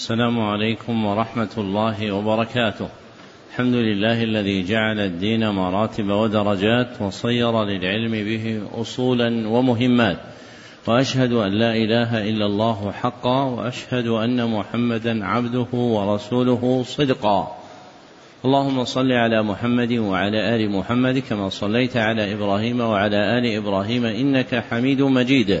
السلام عليكم ورحمة الله وبركاته. الحمد لله الذي جعل الدين مراتب ودرجات وصير للعلم به أصولا ومهمات. وأشهد أن لا إله إلا الله حقا وأشهد أن محمدا عبده ورسوله صدقا. اللهم صل على محمد وعلى آل محمد كما صليت على إبراهيم وعلى آل إبراهيم إنك حميد مجيد.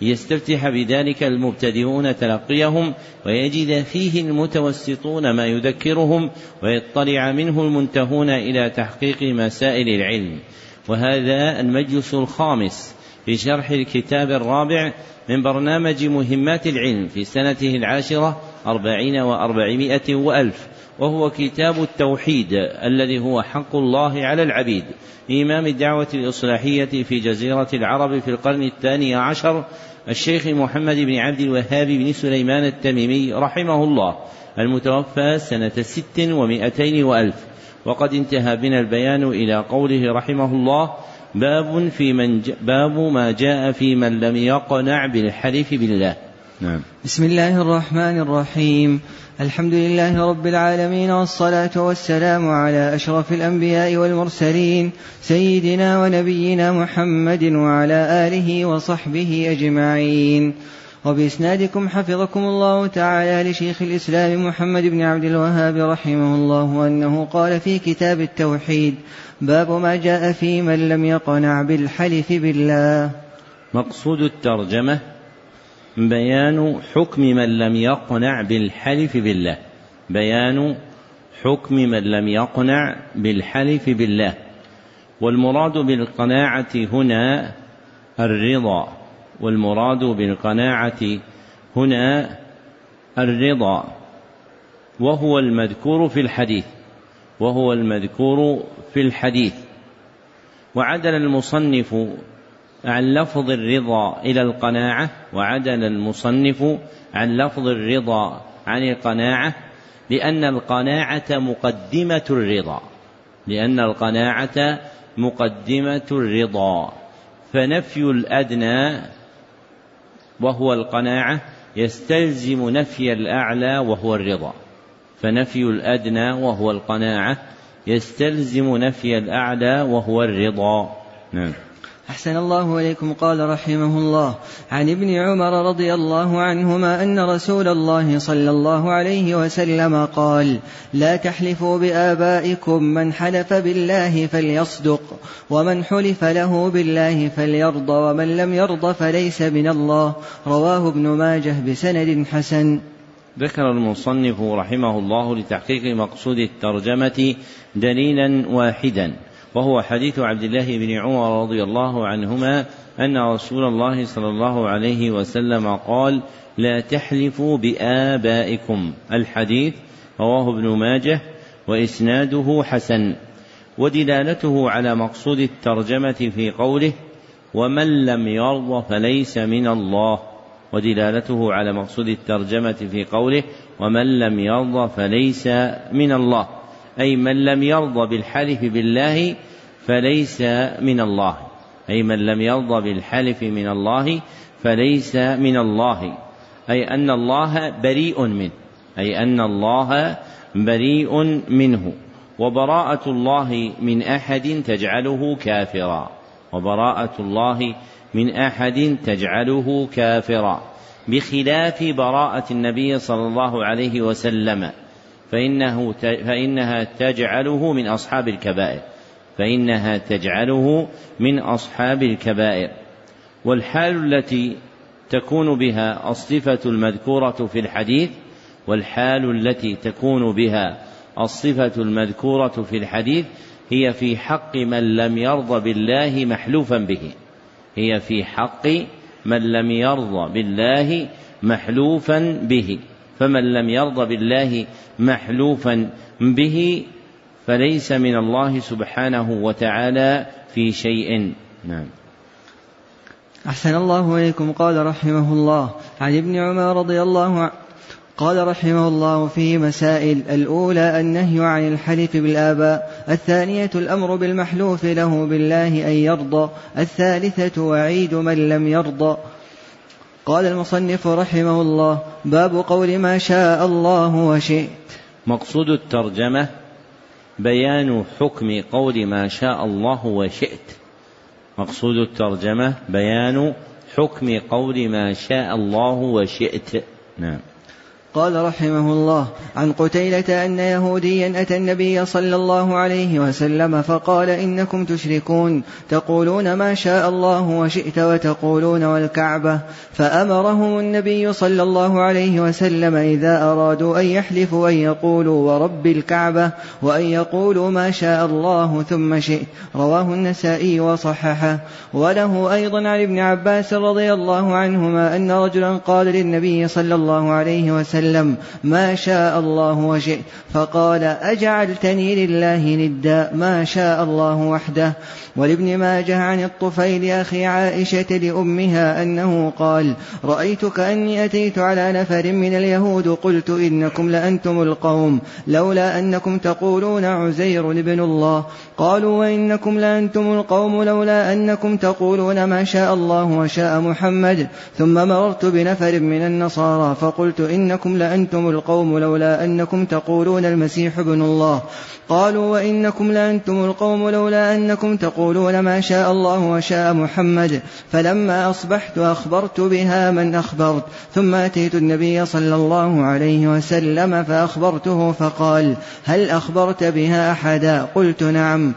ليستفتح بذلك المبتدئون تلقيهم ويجد فيه المتوسطون ما يذكرهم ويطلع منه المنتهون إلى تحقيق مسائل العلم. وهذا المجلس الخامس في شرح الكتاب الرابع من برنامج مهمات العلم في سنته العاشرة أربعين وأربعمائة وألف وهو كتاب التوحيد الذي هو حق الله على العبيد إمام الدعوة الإصلاحية في جزيرة العرب في القرن الثاني عشر الشيخ محمد بن عبد الوهاب بن سليمان التميمي رحمه الله المتوفى سنة ست ومائتين وألف. وقد انتهى بنا البيان إلى قوله رحمه الله باب في من باب ما جاء في من لم يقنع بالحلف بالله. نعم. بسم الله الرحمن الرحيم. الحمد لله رب العالمين والصلاة والسلام على أشرف الأنبياء والمرسلين سيدنا ونبينا محمد وعلى آله وصحبه أجمعين. وبإسنادكم حفظكم الله تعالى لشيخ الإسلام محمد بن عبد الوهاب رحمه الله أنه قال في كتاب التوحيد باب ما جاء في من لم يقنع بالحلف بالله. مقصود الترجمة بيان حكم من لم يقنع بالحلف بالله. بيان حكم من لم يقنع بالحلف بالله. والمراد بالقناعة هنا الرضا. والمراد بالقناعة هنا الرضا. وهو المذكور في الحديث. وهو المذكور في الحديث. وعدل المصنف عن لفظ الرضا إلى القناعة وعدل المصنف عن لفظ الرضا عن القناعة لأن القناعة مقدمة الرضا لأن القناعة مقدمة الرضا فنفي الأدنى وهو القناعة يستلزم نفي الأعلى وهو الرضا فنفي الأدنى وهو القناعة يستلزم نفي الأعلى وهو الرضا. نعم. أحسن الله إليكم. قال رحمه الله عن ابن عمر رضي الله عنهما أن رسول الله صلى الله عليه وسلم قال لا تحلفوا بآبائكم من حلف بالله فليصدق ومن حلف له بالله فليرضى ومن لم يرضى فليس من الله. رواه ابن ماجه بسند حسن. ذكر المصنف رحمه الله لتحقيق مقصود الترجمة دليلا واحدا. وهو حديث عبد الله بن عمر رضي الله عنهما أن رسول الله صلى الله عليه وسلم قال لا تحلفوا بآبائكم. الحديث رواه ابن ماجه وإسناده حسن ودلالته على مقصود الترجمة في قوله ومن لم يرض فليس من الله. ودلالته على مقصود الترجمة في قوله ومن لم يرض فليس من الله. أي من لم يرضى بالحلف بالله فليس من الله. أي من لم يرضى بالحلف من الله فليس من الله. أي أن الله بريء منه. أي أن الله بريء منه. وبراءة الله من أحد تجعله كافرا. وبراءة الله من أحد تجعله كافرا. بخلاف براءة النبي صلى الله عليه وسلم. فإنه فإنها تجعله من أصحاب الكبائر. فإنها تجعله من أصحاب الكبائر. والحال التي تكون بها الصفة المذكورة في الحديث والحال التي تكون بها الصفة المذكورة في الحديث هي في حق من لم يرض بالله محلوفا به. هي في حق من لم يرضى بالله محلوفا به. فمن لم يرضى بالله محلوفا به فليس من الله سبحانه وتعالى في شيء. نعم. أحسن الله إليكم. قال رحمه الله. عن ابن عمر رضي الله عنه. قال رحمه الله في مسائل الأولى النهي عن الحلف بالآباء الثانية الأمر بالمحلوف له بالله أن يرضى الثالثة وعيد من لم يرضى. قال المصنف رحمه الله باب قول ما شاء الله وشئت. مقصود الترجمة بيان حكم قول ما شاء الله وشئت. مقصود الترجمة بيان حكم قول ما شاء الله وشئت. نعم. قال رحمه الله عن قتيلة أن يهوديا أتى النبي صلى الله عليه وسلم فقال إنكم تشركون تقولون ما شاء الله وشئت وتقولون والكعبة فأمرهم النبي صلى الله عليه وسلم إذا أرادوا أن يحلفوا أن يقولوا ورب الكعبة وأن يقولوا ما شاء الله ثم شئت. رواه النسائي وصححه. وله أيضا عن ابن عباس رضي الله عنهما أن رجلا قال للنبي صلى الله عليه وسلم وسلم ما شاء الله وشئت فقال أجعلتني لله ندا ما شاء الله وحده. ولابن ماجه عن الطفيل أخي عائشة لأمها أنه قال رأيت كأني أتيت على نفر من اليهود قلت إنكم لأنتم القوم لولا أنكم تقولون عزير ابن الله. قالوا وإنكم لأنتم القوم لولا أنكم تقولون ما شاء الله وشاء محمد ثم مررت بنفر من النصارى فقلت إنكم لأنتم القوم لولا أنكم تقولون المسيح ابن الله. قالوا وإنكم لأنتم القوم لولا أنكم تقولون ما شاء الله وشاء محمد. فلما أصبحت أخبرت بها من أخبرت ثم أتيت النبي صلى الله عليه وسلم فأخبرته فقال هل أخبرت بها أحدا؟ قلت نعم.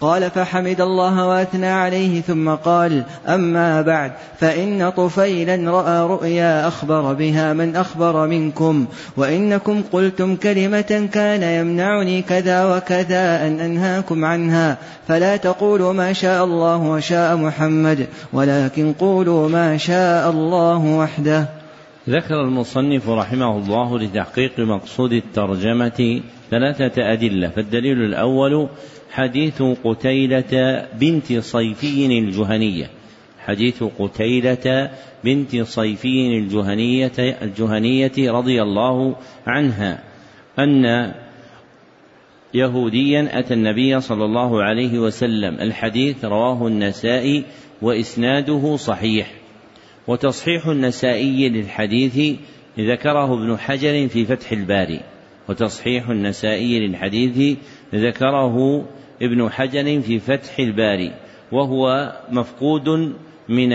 قال فحمد الله واثنى عليه ثم قال أما بعد فإن طفيلا رأى رؤيا أخبر بها من أخبر منكم وإنكم قلتم كلمة كان يمنعني كذا وكذا أن أنهاكم عنها فلا تقولوا ما شاء الله وشاء محمد ولكن قولوا ما شاء الله وحده. ذكر المصنف رحمه الله لتحقيق مقصود الترجمة ثلاثة أدلة فالدليل الأول حديث قتيلة بنت صيفي الجهنية. حديث قتيلة بنت صيفي الجهنية الجهنية رضي الله عنها. أن يهوديا أتى النبي صلى الله عليه وسلم. الحديث رواه النسائي وإسناده صحيح. وتصحيح النسائي للحديث ذكره ابن حجر في فتح الباري. وتصحيح النسائي للحديث ذكره ابن حجر في فتح الباري وهو مفقود من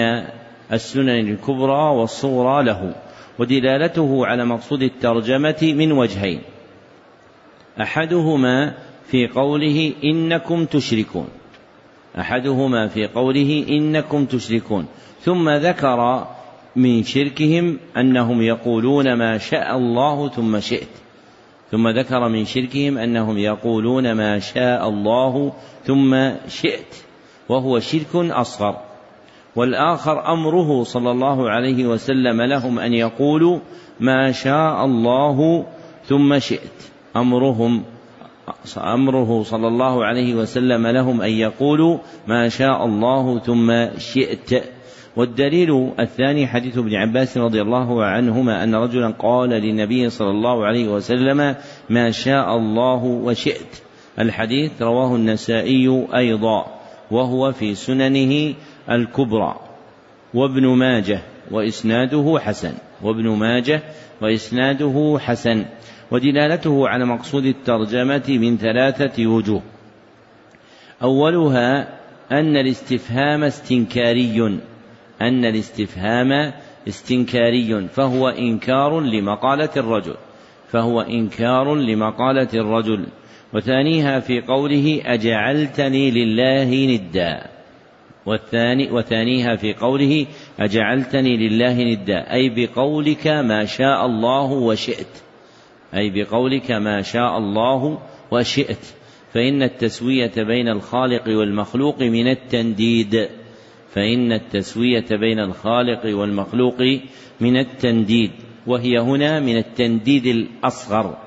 السنن الكبرى والصغرى له ودلالته على مقصود الترجمة من وجهين. أحدهما في قوله إنكم تشركون أحدهما في قوله إنكم تشركون ثم ذكر من شركهم أنهم يقولون ما شاء الله ثم شئت. ثم ذكر من شركهم أنهم يقولون ما شاء الله ثم شئت وهو شرك أصغر. والآخر أمره صلى الله عليه وسلم لهم أن يقولوا ما شاء الله ثم شئت. أمرهم أمره صلى الله عليه وسلم لهم أن يقولوا ما شاء الله ثم شئت. والدليل الثاني حديث ابن عباس رضي الله عنهما أن رجلا قال للنبي صلى الله عليه وسلم ما شاء الله وشئت. الحديث رواه النسائي أيضا وهو في سننه الكبرى وابن ماجه وإسناده حسن وابن ماجه وإسناده حسن ودلالته على مقصود الترجمة من ثلاثة وجوه. أولها أن الاستفهام استنكاري. أن الاستفهام استنكاري فهو إنكار لمقالة الرجل فهو إنكار لمقالة الرجل. وثانيها في قوله أجعلتني لله ندا. والثاني وثانيها في قوله أجعلتني لله ندا أي بقولك ما شاء الله وشئت. أي بقولك ما شاء الله وشئت. فإن التسوية بين الخالق والمخلوق من التنديد. فإن التسوية بين الخالق والمخلوق من التنديد وهي هنا من التنديد الأصغر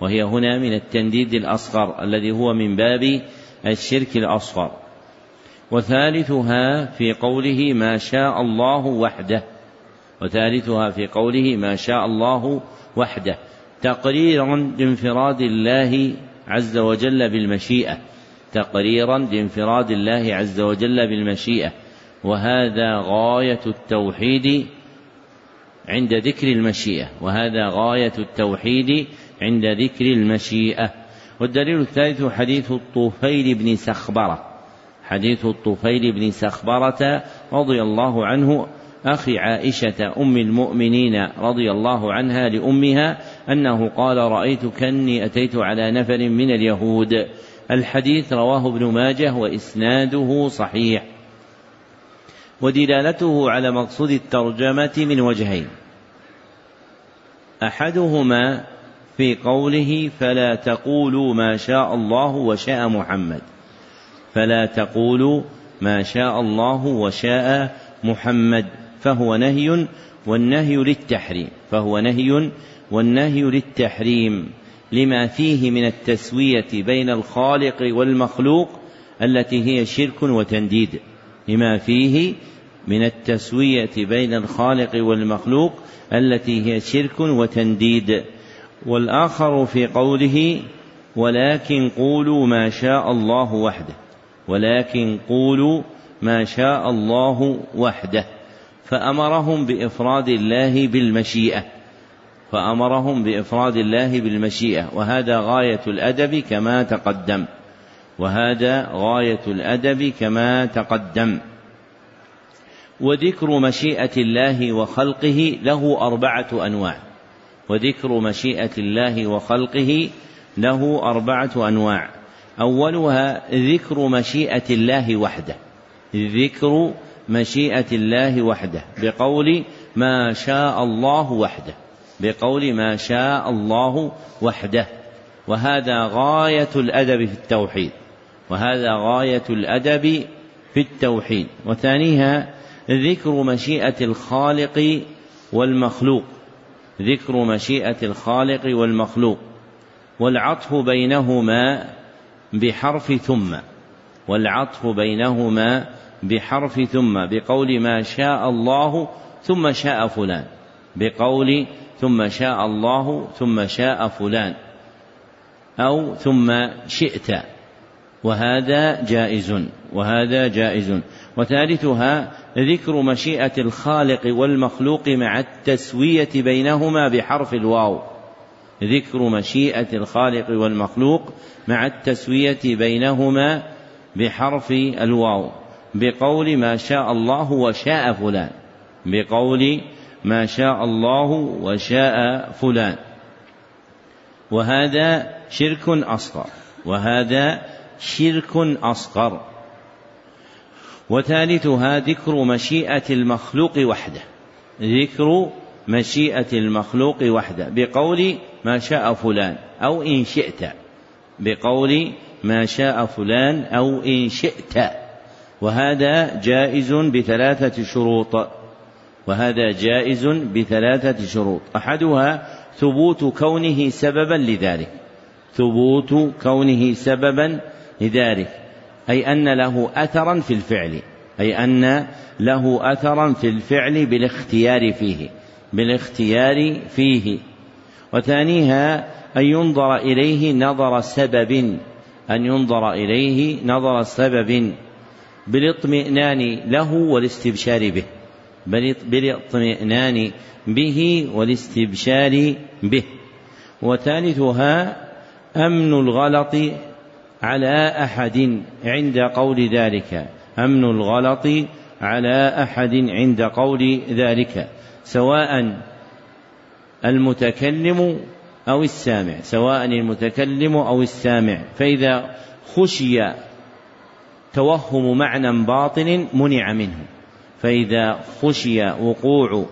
وهي هنا من التنديد الأصغر الذي هو من باب الشرك الأصغر. وثالثها في قوله ما شاء الله وحده وثالثها في قوله ما شاء الله وحده تقريرا لانفراد الله عز وجل بالمشيئة تقريرا لانفراد الله عز وجل بالمشيئة. وهذا غاية التوحيد عند ذكر المشيئة. وهذا غاية التوحيد عند ذكر المشيئة. والدليل الثالث حديث الطفيل بن سخبرة. حديث الطفيل بن سخبرة رضي الله عنه أخي عائشة أم المؤمنين رضي الله عنها لأمها أنه قال رأيت كني أتيت على نفر من اليهود الحديث رواه ابن ماجه وإسناده صحيح. ودلالته على مقصود الترجمة من وجهين. أحدهما في قوله فلا تقولوا ما شاء الله وشاء محمد. فلا تقولوا ما شاء الله وشاء محمد. فهو نهي والنهي للتحريم. فهو نهي والنهي للتحريم. لما فيه من التسوية بين الخالق والمخلوق التي هي شرك وتنديد. لما فيه من التسوية بين الخالق والمخلوق التي هي شرك وتنديد. والآخر في قوله ولكن قولوا ما شاء الله وحده ولكن قولوا ما شاء الله وحده فأمرهم بإفراد الله بالمشيئة. فأمرهم بإفراد الله بالمشيئة. وهذا غاية الأدب كما تقدم. وهذا غاية الأدب كما تقدم. وذكر مشيئة الله وخلقه له أربعة أنواع. وذكر مشيئة الله وخلقه له أربعة أنواع. أولها ذكر مشيئة الله وحده. ذكر مشيئة الله وحده. بقول ما شاء الله وحده. بقول ما شاء الله وحده. وهذا غاية الأدب في التوحيد. وهذا غاية الأدب في التوحيد. وثانيها ذكر مشيئة الخالق والمخلوق. ذكر مشيئة الخالق والمخلوق. والعطف بينهما بحرف ثم. والعطف بينهما بحرف ثم. بقول ما شاء الله ثم شاء فلان. بقول ثم شاء الله ثم شاء فلان. أو ثم شئت. وهذا جائز وهذا جائز. وثالثها ذكر مشيئة الخالق والمخلوق مع التسوية بينهما بحرف الواو. ذكر مشيئة الخالق والمخلوق مع التسوية بينهما بحرف الواو. بقول ما شاء الله وشاء فلان. بقول ما شاء الله وشاء فلان. وهذا شرك أصغر. وهذا شرك أصغر. وثالثها ذكر مشيئة المخلوق وحده. ذكر مشيئة المخلوق وحده. بقول ما شاء فلان أو إن شئت. بقول ما شاء فلان أو إن شئت. وهذا جائز بثلاثة شروط. وهذا جائز بثلاثة شروط. أحدها ثبوت كونه سببا لذلك. ثبوت كونه سببا لذلك أي أن له أثرا في الفعل أي أن له أثرا في الفعل بالاختيار فيه بالاختيار فيه. وثانيها أن ينظر إليه نظر سبب أن ينظر إليه نظر سبب بالاطمئنان له والاستبشار به بالاطمئنان به والاستبشار به. وثالثها أمن الغلط على أحد عند قول ذلك. أمن الغلط على أحد عند قول ذلك سواء المتكلم أو السامع سواء المتكلم أو السامع. فإذا خشي توهم معنى باطن منع منه. فإذا خشي وقوع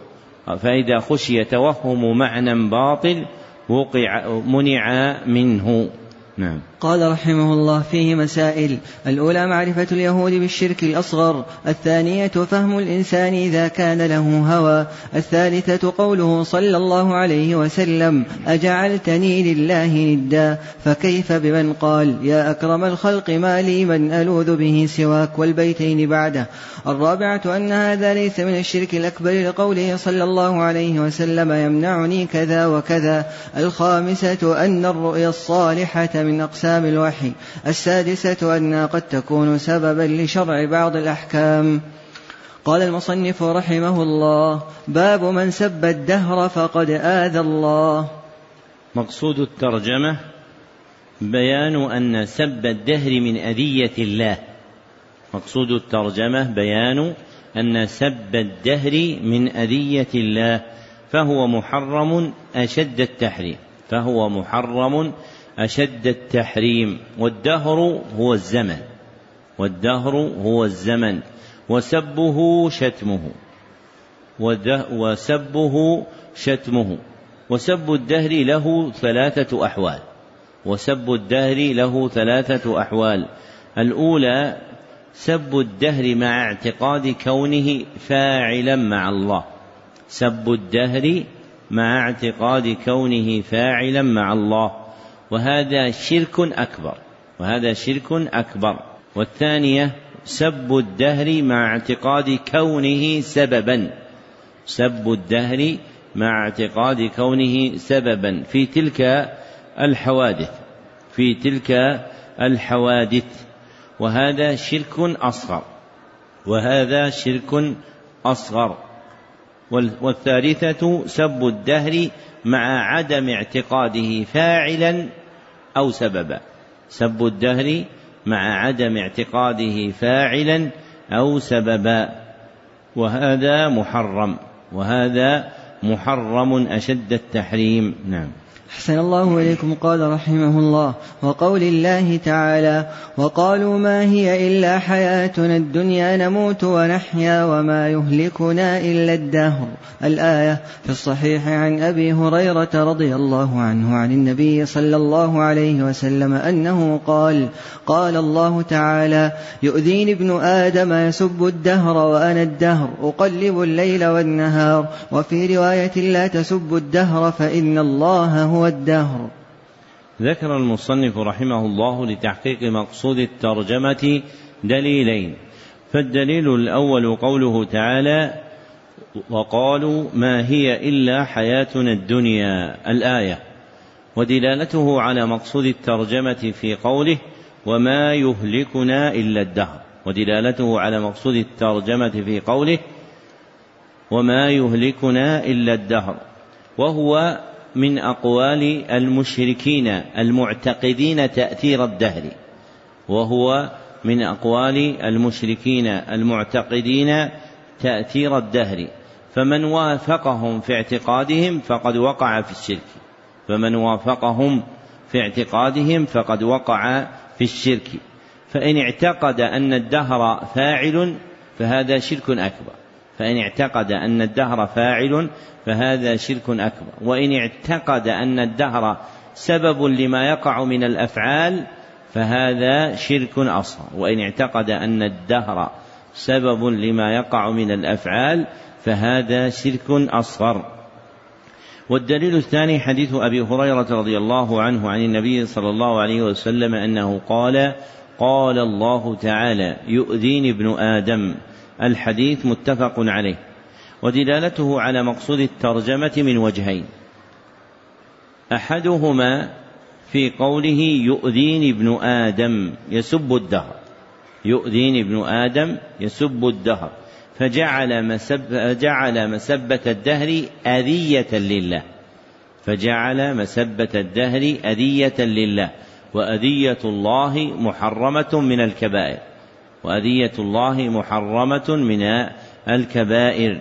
فإذا خشي توهم معنى باطل وقع منع منه. نعم. قال رحمه الله فيه مسائل. الأولى معرفة اليهود بالشرك الأصغر. الثانية فهم الإنسان إذا كان له هوى. الثالثة قوله صلى الله عليه وسلم أجعلتني لله ندا. فكيف بمن قال يا أكرم الخلق ما لي من ألوذ به سواك والبيتين بعده. الرابعة أن هذا ليس من الشرك الأكبر لقوله صلى الله عليه وسلم يمنعني كذا وكذا. الخامسة أن الرؤيا الصالحة من أقسام الوحي. السادسة أنها قد تكون سببا لشرع بعض الأحكام. قال المصنف رحمه الله باب من سب الدهر فقد آذى الله. مقصود الترجمة بيان أن سب الدهر من أذية الله. مقصود الترجمة بيان أن سب الدهر من أذية الله فهو محرم أشد التحريم. فهو محرم أشد التحريم. والدهر هو الزمن. والدهر هو الزمن. وسبه شتمه. وسبه شتمه. وسب الدهر له ثلاثة أحوال. وسب الدهر له ثلاثة أحوال. الأولى سب الدهر مع اعتقاد كونه فاعلا مع الله. سب الدهر مع اعتقاد كونه فاعلا مع الله. وهذا شرك أكبر وهذا شرك أكبر. والثانية سب الدهر مع اعتقاد كونه سببا. سب الدهر مع اعتقاد كونه سببا. في تلك الحوادث في تلك الحوادث. وهذا شرك أصغر وهذا شرك أصغر. والثالثة سب الدهر مع عدم اعتقاده فاعلا أو سببا. سب الدهر مع عدم اعتقاده فاعلا أو سببا. وهذا محرم. وهذا محرم أشد التحريم. نعم. أحسن الله إليكم قال رحمه الله وقول الله تعالى وقالوا ما هي إلا حياتنا الدنيا نموت ونحيا وما يهلكنا إلا الدهر. الآية في الصحيح عن أبي هريرة رضي الله عنه عن النبي صلى الله عليه وسلم أنه قال قال الله تعالى يؤذيني ابن آدم يسب الدهر وأنا الدهر أقلب الليل والنهار. وفي رواية لا تسب الدهر فإن الله هو الدهر. ذكر المصنف رحمه الله لتحقيق مقصود الترجمة دليلين. فالدليل الأول قوله تعالى وقالوا ما هي إلا حياتنا الدنيا الآية. ودلالته على مقصود الترجمة في قوله وما يهلكنا إلا الدهر. ودلالته على مقصود الترجمة في قوله وما يهلكنا إلا الدهر. وهو من أقوال المشركين المعتقدين تأثير الدهر وهو من أقوال المشركين المعتقدين تأثير الدهر. فمن وافقهم في اعتقادهم فقد وقع في الشرك. فمن وافقهم في اعتقادهم فقد وقع في الشرك. فإن اعتقد أن الدهر فاعل فهذا شرك أكبر. فإن اعتقد أن الدهر فاعل فهذا شرك أكبر. وإن اعتقد أن الدهر سبب لما يقع من الأفعال فهذا شرك أصغر. وإن اعتقد أن الدهر سبب لما يقع من الأفعال فهذا شرك أصغر. والدليل الثاني حديث أبي هريرة رضي الله عنه عن النبي صلى الله عليه وسلم أنه قال قال الله تعالى يؤذيني ابن آدم الحديث متفق عليه ودلالته على مقصود الترجمة من وجهين. أحدهما في قوله يؤذيني ابن آدم يسب الدهر يؤذيني ابن آدم يسب الدهر فجعل مسب جعل مسبة الدهر أذية لله فجعل مسبة الدهر أذية لله وأذية الله محرمة من الكبائر. وأذية الله محرمة من الكبائر.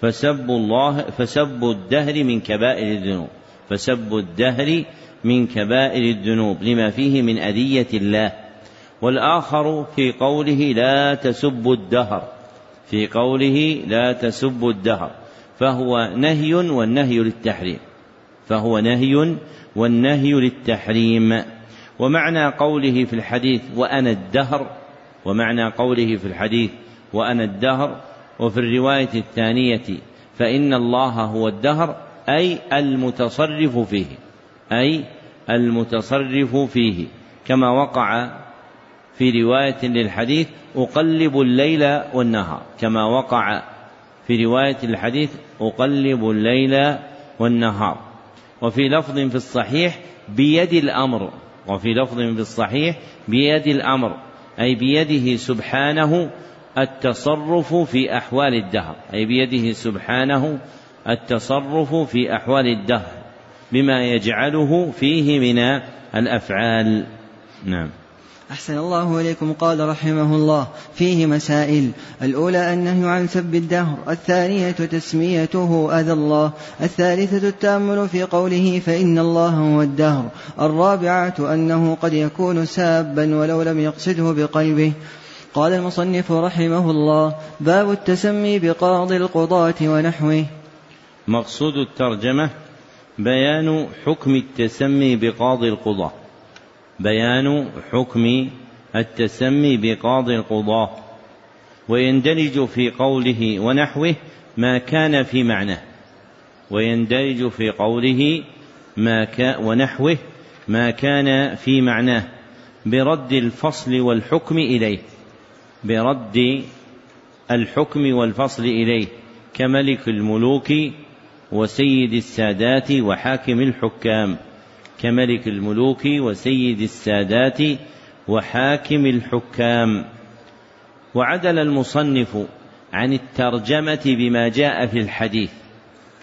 فسب الله فسب الدهر من كبائر الذنوب. فسب الدهر من كبائر الذنوب لما فيه من أذية الله. والآخر في قوله لا تسبوا الدهر في قوله لا تسبوا الدهر. فهو نهي والنهي للتحريم. فهو نهي والنهي للتحريم. ومعنى قوله في الحديث وأنا الدهر ومعنى قوله في الحديث وأنا الدهر وفي الرواية الثانية فإن الله هو الدهر أي المتصرف فيه أي المتصرف فيه. كما وقع في رواية للحديث أقلب الليل والنهار. كما وقع في رواية الحديث أقلب الليل والنهار. وفي لفظ في الصحيح بيد الأمر. وفي لفظ في الصحيح بيد الأمر. أي بيده سبحانه التصرف في أحوال الدهر. أي بيده سبحانه التصرف في أحوال الدهر. بما يجعله فيه من الأفعال. نعم. أحسن الله إليكم. قال رحمه الله فيه مسائل. الأولى النهي عن سب الدهر. الثانية تسميته أذى الله. الثالثة التأمل في قوله فإن الله هو الدهر. الرابعة أنه قد يكون سابا ولو لم يقصده بقلبه. قال المصنف رحمه الله باب التسمي بقاضي القضاة ونحوه. مقصود الترجمة بيان حكم التسمي بقاضي القضاة. بيان حكم التسمي بقاضي القضاة ويندرج في قوله ونحوه ما كان في معناه ويندرج في قوله ما ونحوه ما كان في معناه برد الفصل والحكم إليه برد الحكم والفصل إليه كملك الملوك وسيد السادات وحاكم الحكام. كملك الملوك وسيد السادات وحاكم الحكام وعدل المصنف عن الترجمة بما جاء في الحديث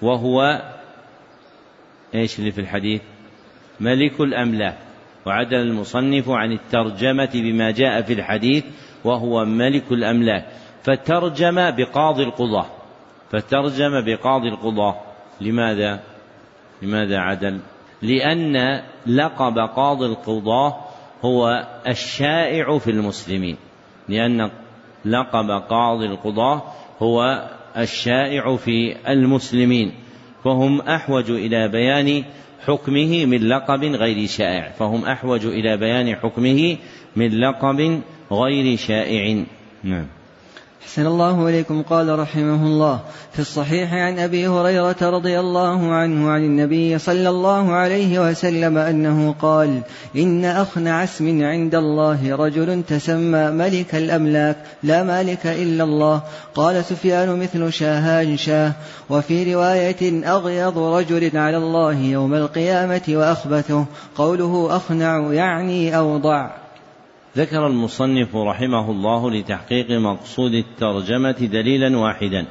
وهو إيش اللي في الحديث؟ ملك الأملاك وعدل المصنف عن الترجمة بما جاء في الحديث وهو ملك الأملاك فترجم بقاضي القضاة فترجم بقاضي القضاة لماذا؟ لماذا عدل؟ لأن لقب قاضي القضاة هو الشائع في المسلمين لأن لقب قاضي القضاة هو الشائع في المسلمين فهم أحوج إلى بيان حكمه من لقب غير شائع فهم أحوج إلى بيان حكمه من لقب غير شائع. نعم. أحسن الله إليكم. قال رحمه الله في الصحيح عن أبي هريرة رضي الله عنه عن النبي صلى الله عليه وسلم أنه قال إن أخنع اسم عند الله رجل تسمى ملك الأملاك لا مالك إلا الله. قال سفيان مثل شاهان شاه. وفي رواية أغيض رجل على الله يوم القيامة وأخبثه. قوله أخنع يعني أوضع. ذكر المصنف رحمه الله لتحقيق مقصود الترجمة دليلا واحدا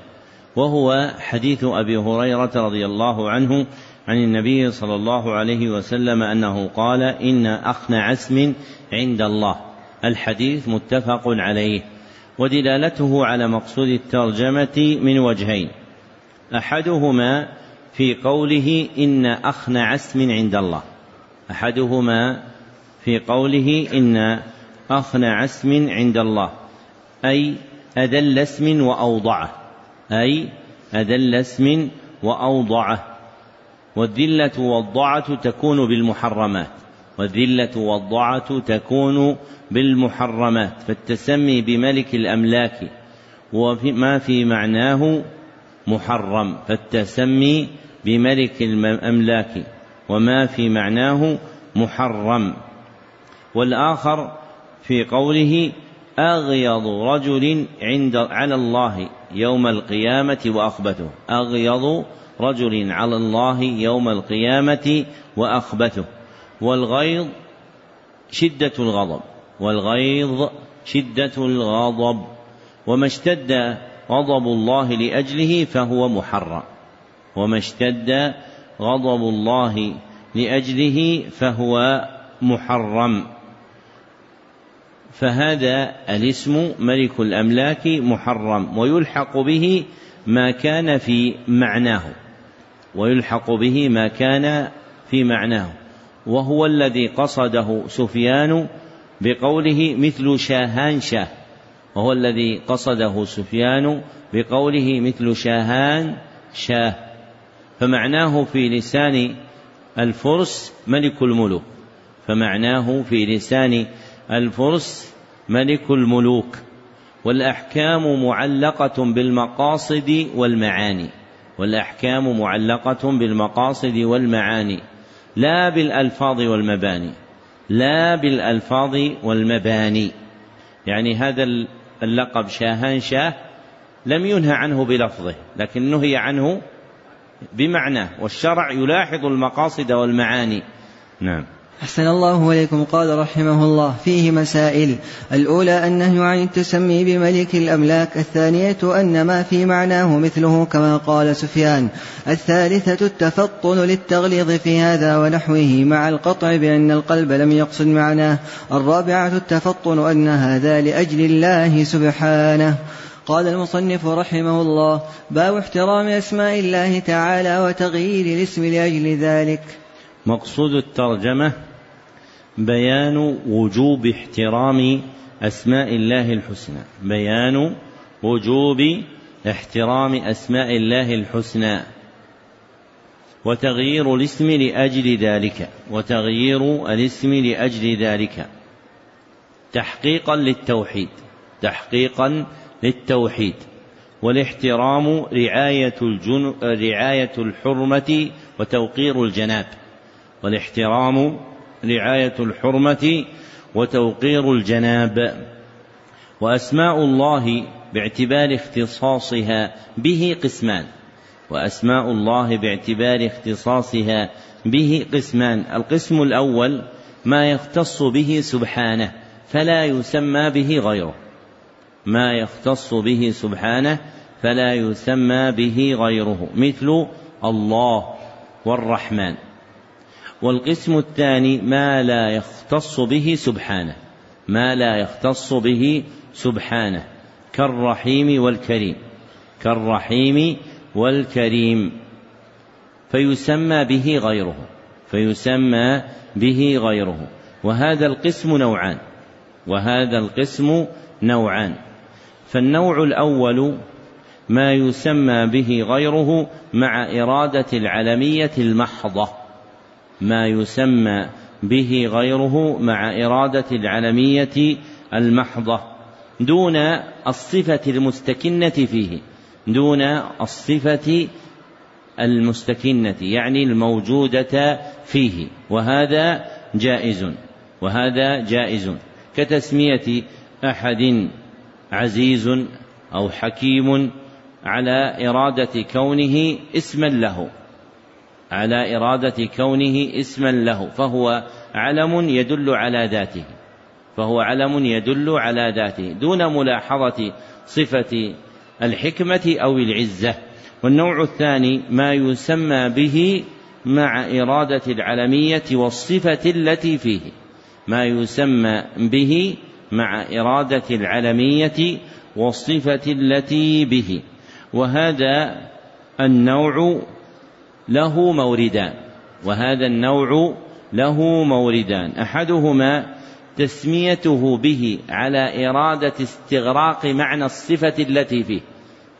وهو حديث أبي هريرة رضي الله عنه عن النبي صلى الله عليه وسلم أنه قال إن أخنع اسم عند الله الحديث متفق عليه ودلالته على مقصود الترجمة من وجهين أحدهما في قوله إن أخنع اسم عند الله أحدهما في قوله إن أخنع اسم عند الله. أي أذل اسم وأوضعه. أي أذل اسم وأوضعه. والذلة والضعة تكون بالمحرمات. والذلة والضعة تكون بالمحرمات. فالتسمي بملك الأملاك وما في معناه محرم. فالتسمي بملك الأملاك وما في معناه محرم. والآخر في قوله أغيض رجل عند على الله يوم القيامة وأخبثه أغيض رجل على الله يوم القيامة وأخبثه والغيظ شدة الغضب. والغيظ شدة الغضب. وما اشتد غضب الله لأجله فهو محرم. وما اشتد غضب الله لأجله فهو محرم. فهذا الاسم ملك الأملاك محرم ويلحق به ما كان في معناه ويلحق به ما كان في معناه وهو الذي قصده سفيان بقوله مثل شاهان شاه وهو الذي قصده سفيان بقوله مثل شاهان شاه. فمعناه في لسان الفرس ملك الملوك فمعناه في لسان الفرس ملك الملوك والأحكام معلقة بالمقاصد والمعاني والأحكام معلقة بالمقاصد والمعاني لا بالألفاظ والمباني لا بالألفاظ والمباني. يعني هذا اللقب شاهان شاه لم ينهى عنه بلفظه لكن نهي عنه بمعناه والشرع يلاحظ المقاصد والمعاني. نعم. أحسن الله إليكم. قال رحمه الله فيه مسائل. الأولى النهي عن التسمي بملك الأملاك. الثانية أن ما في معناه مثله كما قال سفيان. الثالثة التفطن للتغليظ في هذا ونحوه مع القطع بأن القلب لم يقصد معناه. الرابعة التفطن أن هذا لأجل الله سبحانه. قال المصنف رحمه الله باب احترام أسماء الله تعالى وتغيير الاسم لأجل ذلك. مقصود الترجمة بيان وجوب احترام أسماء الله الحسنى. بيان وجوب احترام أسماء الله الحسنى. وتغيير الاسم لأجل ذلك. وتغيير الاسم لأجل ذلك. تحقيقا للتوحيد. تحقيقا للتوحيد. والاحترام رعاية, الجن رعاية الحرمة وتوقير الجناب. والاحترام رعاية الحرمة وتوقير الجناب. وأسماء الله باعتبار اختصاصها به قسمان. وأسماء الله باعتبار اختصاصها به قسمان. القسم الأول ما يختص به سبحانه فلا يسمى به غيره. ما يختص به سبحانه فلا يسمى به غيره. مثل الله والرحمن. والقسم الثاني ما لا يختص به سبحانه. ما لا يختص به سبحانه. كالرحيم والكريم. كالرحيم والكريم. فيسمى به غيره. فيسمى به غيره. وهذا القسم نوعان. وهذا القسم نوعان. فالنوع الأول ما يسمى به غيره مع إرادة العلمية المحضة. ما يسمى به غيره مع إرادة العلمية المحضة دون الصفة المستكنة فيه دون الصفة المستكنة يعني الموجودة فيه وهذا جائز وهذا جائز. كتسمية أحد عزيز أو حكيم على إرادة كونه اسما له. على إرادة كونه اسما له فهو علم يدل على ذاته فهو علم يدل على ذاته. دون ملاحظة صفة الحكمة أو العزة. والنوع الثاني ما يسمى به مع إرادة العلمية والصفة التي فيه. ما يسمى به مع إرادة العلمية والصفة التي به. وهذا النوع له موردان وهذا النوع له موردان أحدهما تسميته به على إرادة استغراق معنى الصفة التي فيه.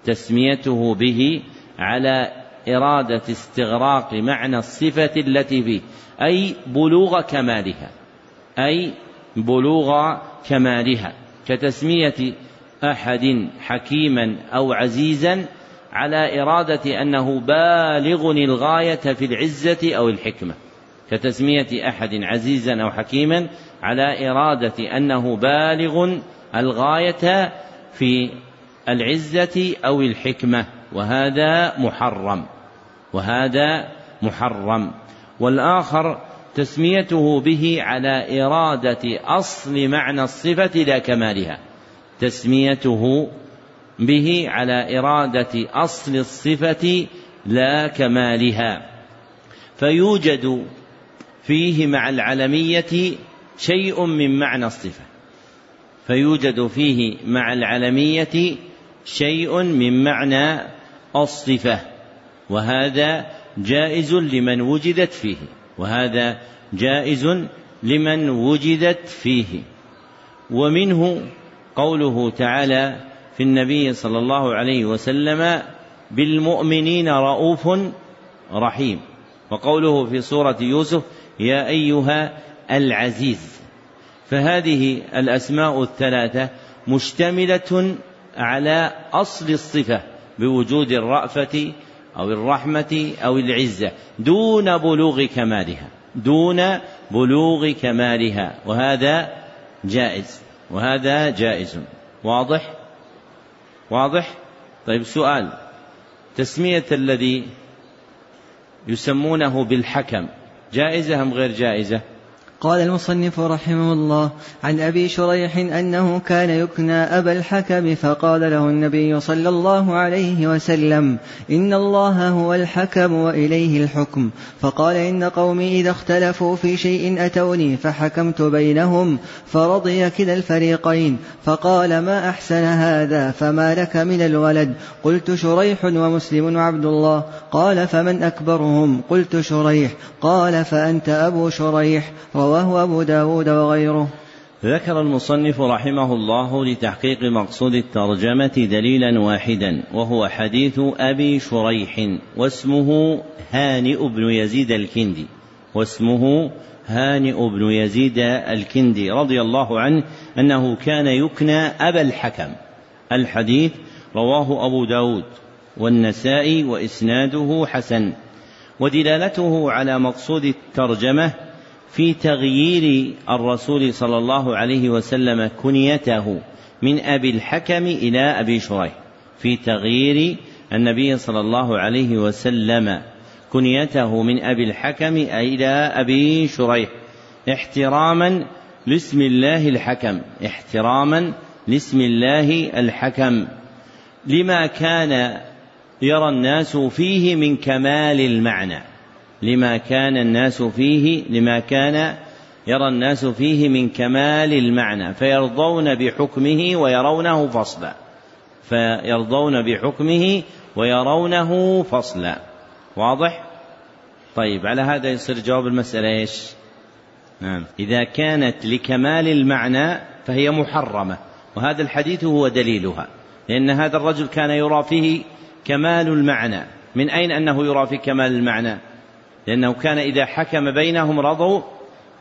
تسميته به على إرادة استغراق معنى الصفة التي فيه أي بلوغ كمالها أي بلوغ كمالها. كتسمية أحد حكيما أو عزيزا على إرادة أنه بالغ الغاية في العزة أو الحكمة. كتسمية أحد عزيزا أو حكيما على إرادة أنه بالغ الغاية في العزة أو الحكمة. وهذا محرم. وهذا محرم. والآخر تسميته به على إرادة أصل معنى الصفة لا كمالها. تسميته به على إرادة أصل الصفة لا كمالها. فيوجد فيه مع العلمية شيء من معنى الصفة. فيوجد فيه مع العلمية شيء من معنى الصفة. وهذا جائز لمن وجدت فيه. وهذا جائز لمن وجدت فيه. ومنه قوله تعالى في النبي صلى الله عليه وسلم بالمؤمنين رؤوف رحيم. وقوله في سورة يوسف يا أيها العزيز. فهذه الأسماء الثلاثة مشتملة على أصل الصفة بوجود الرأفة أو الرحمة أو العزة دون بلوغ كمالها دون بلوغ كمالها وهذا جائز وهذا جائز واضح؟ واضح؟ طيب سؤال. تسمية الذي يسمونه بالحكم جائزة أم غير جائزة؟ قال المصنف رحمه الله عن أبي شريح أنه كان يكنى أبا الحكم فقال له النبي صلى الله عليه وسلم إن الله هو الحكم وإليه الحكم فقال إن قومي إذا اختلفوا في شيء أتوني فحكمت بينهم فرضي كلا الفريقين فقال ما أحسن هذا فما لك من الولد قلت شريح ومسلم وعبد الله قال فمن أكبرهم قلت شريح قال فأنت أبو شريح رواه أبو داود وغيره. ذكر المصنف رحمه الله لتحقيق مقصود الترجمة دليلا واحدا وهو حديث أبي شريح واسمه هانئ بن يزيد الكندي واسمه هانئ بن يزيد الكندي رضي الله عنه أنه كان يكنى أبا الحكم. الحديث رواه أبو داود والنسائي وإسناده حسن ودلالته على مقصود الترجمة في تغيير الرسول صلى الله عليه وسلم كنيته من أبي الحكم إلى أبي شريح. في تغيير النبي صلى الله عليه وسلم كنيته من أبي الحكم إلى أبي شريح. احتراما لاسم الله الحكم. احتراما لاسم الله الحكم. لما كان يرى الناس فيه من كمال المعنى. لما كان الناس فيه لما كان يرى الناس فيه من كمال المعنى فيرضون بحكمه ويرونه فصلا. فيرضون بحكمه ويرونه فصلا. واضح؟ طيب على هذا يصير جواب المسألة إيش؟ نعم. إذا كانت لكمال المعنى فهي محرمة وهذا الحديث هو دليلها لأن هذا الرجل كان يرى فيه كمال المعنى. من أين أنه يرى في كمال المعنى؟ لأنه كان إذا حكم بينهم رضوا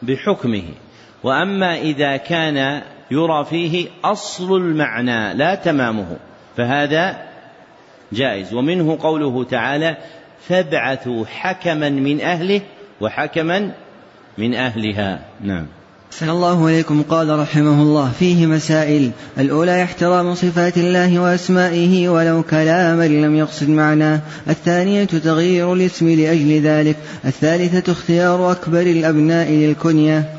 بحكمه. وأما إذا كان يرى فيه أصل المعنى لا تمامه فهذا جائز. ومنه قوله تعالى فابعثوا حكما من أهله وحكما من أهلها نعم. أحسن الله عليكم قال رحمه الله فيه مسائل. الأولى احترام صفات الله وأسمائه ولو كلاما لم يقصد معناه. الثانية تغيير الاسم لأجل ذلك. الثالثة اختيار أكبر الأبناء للكنية.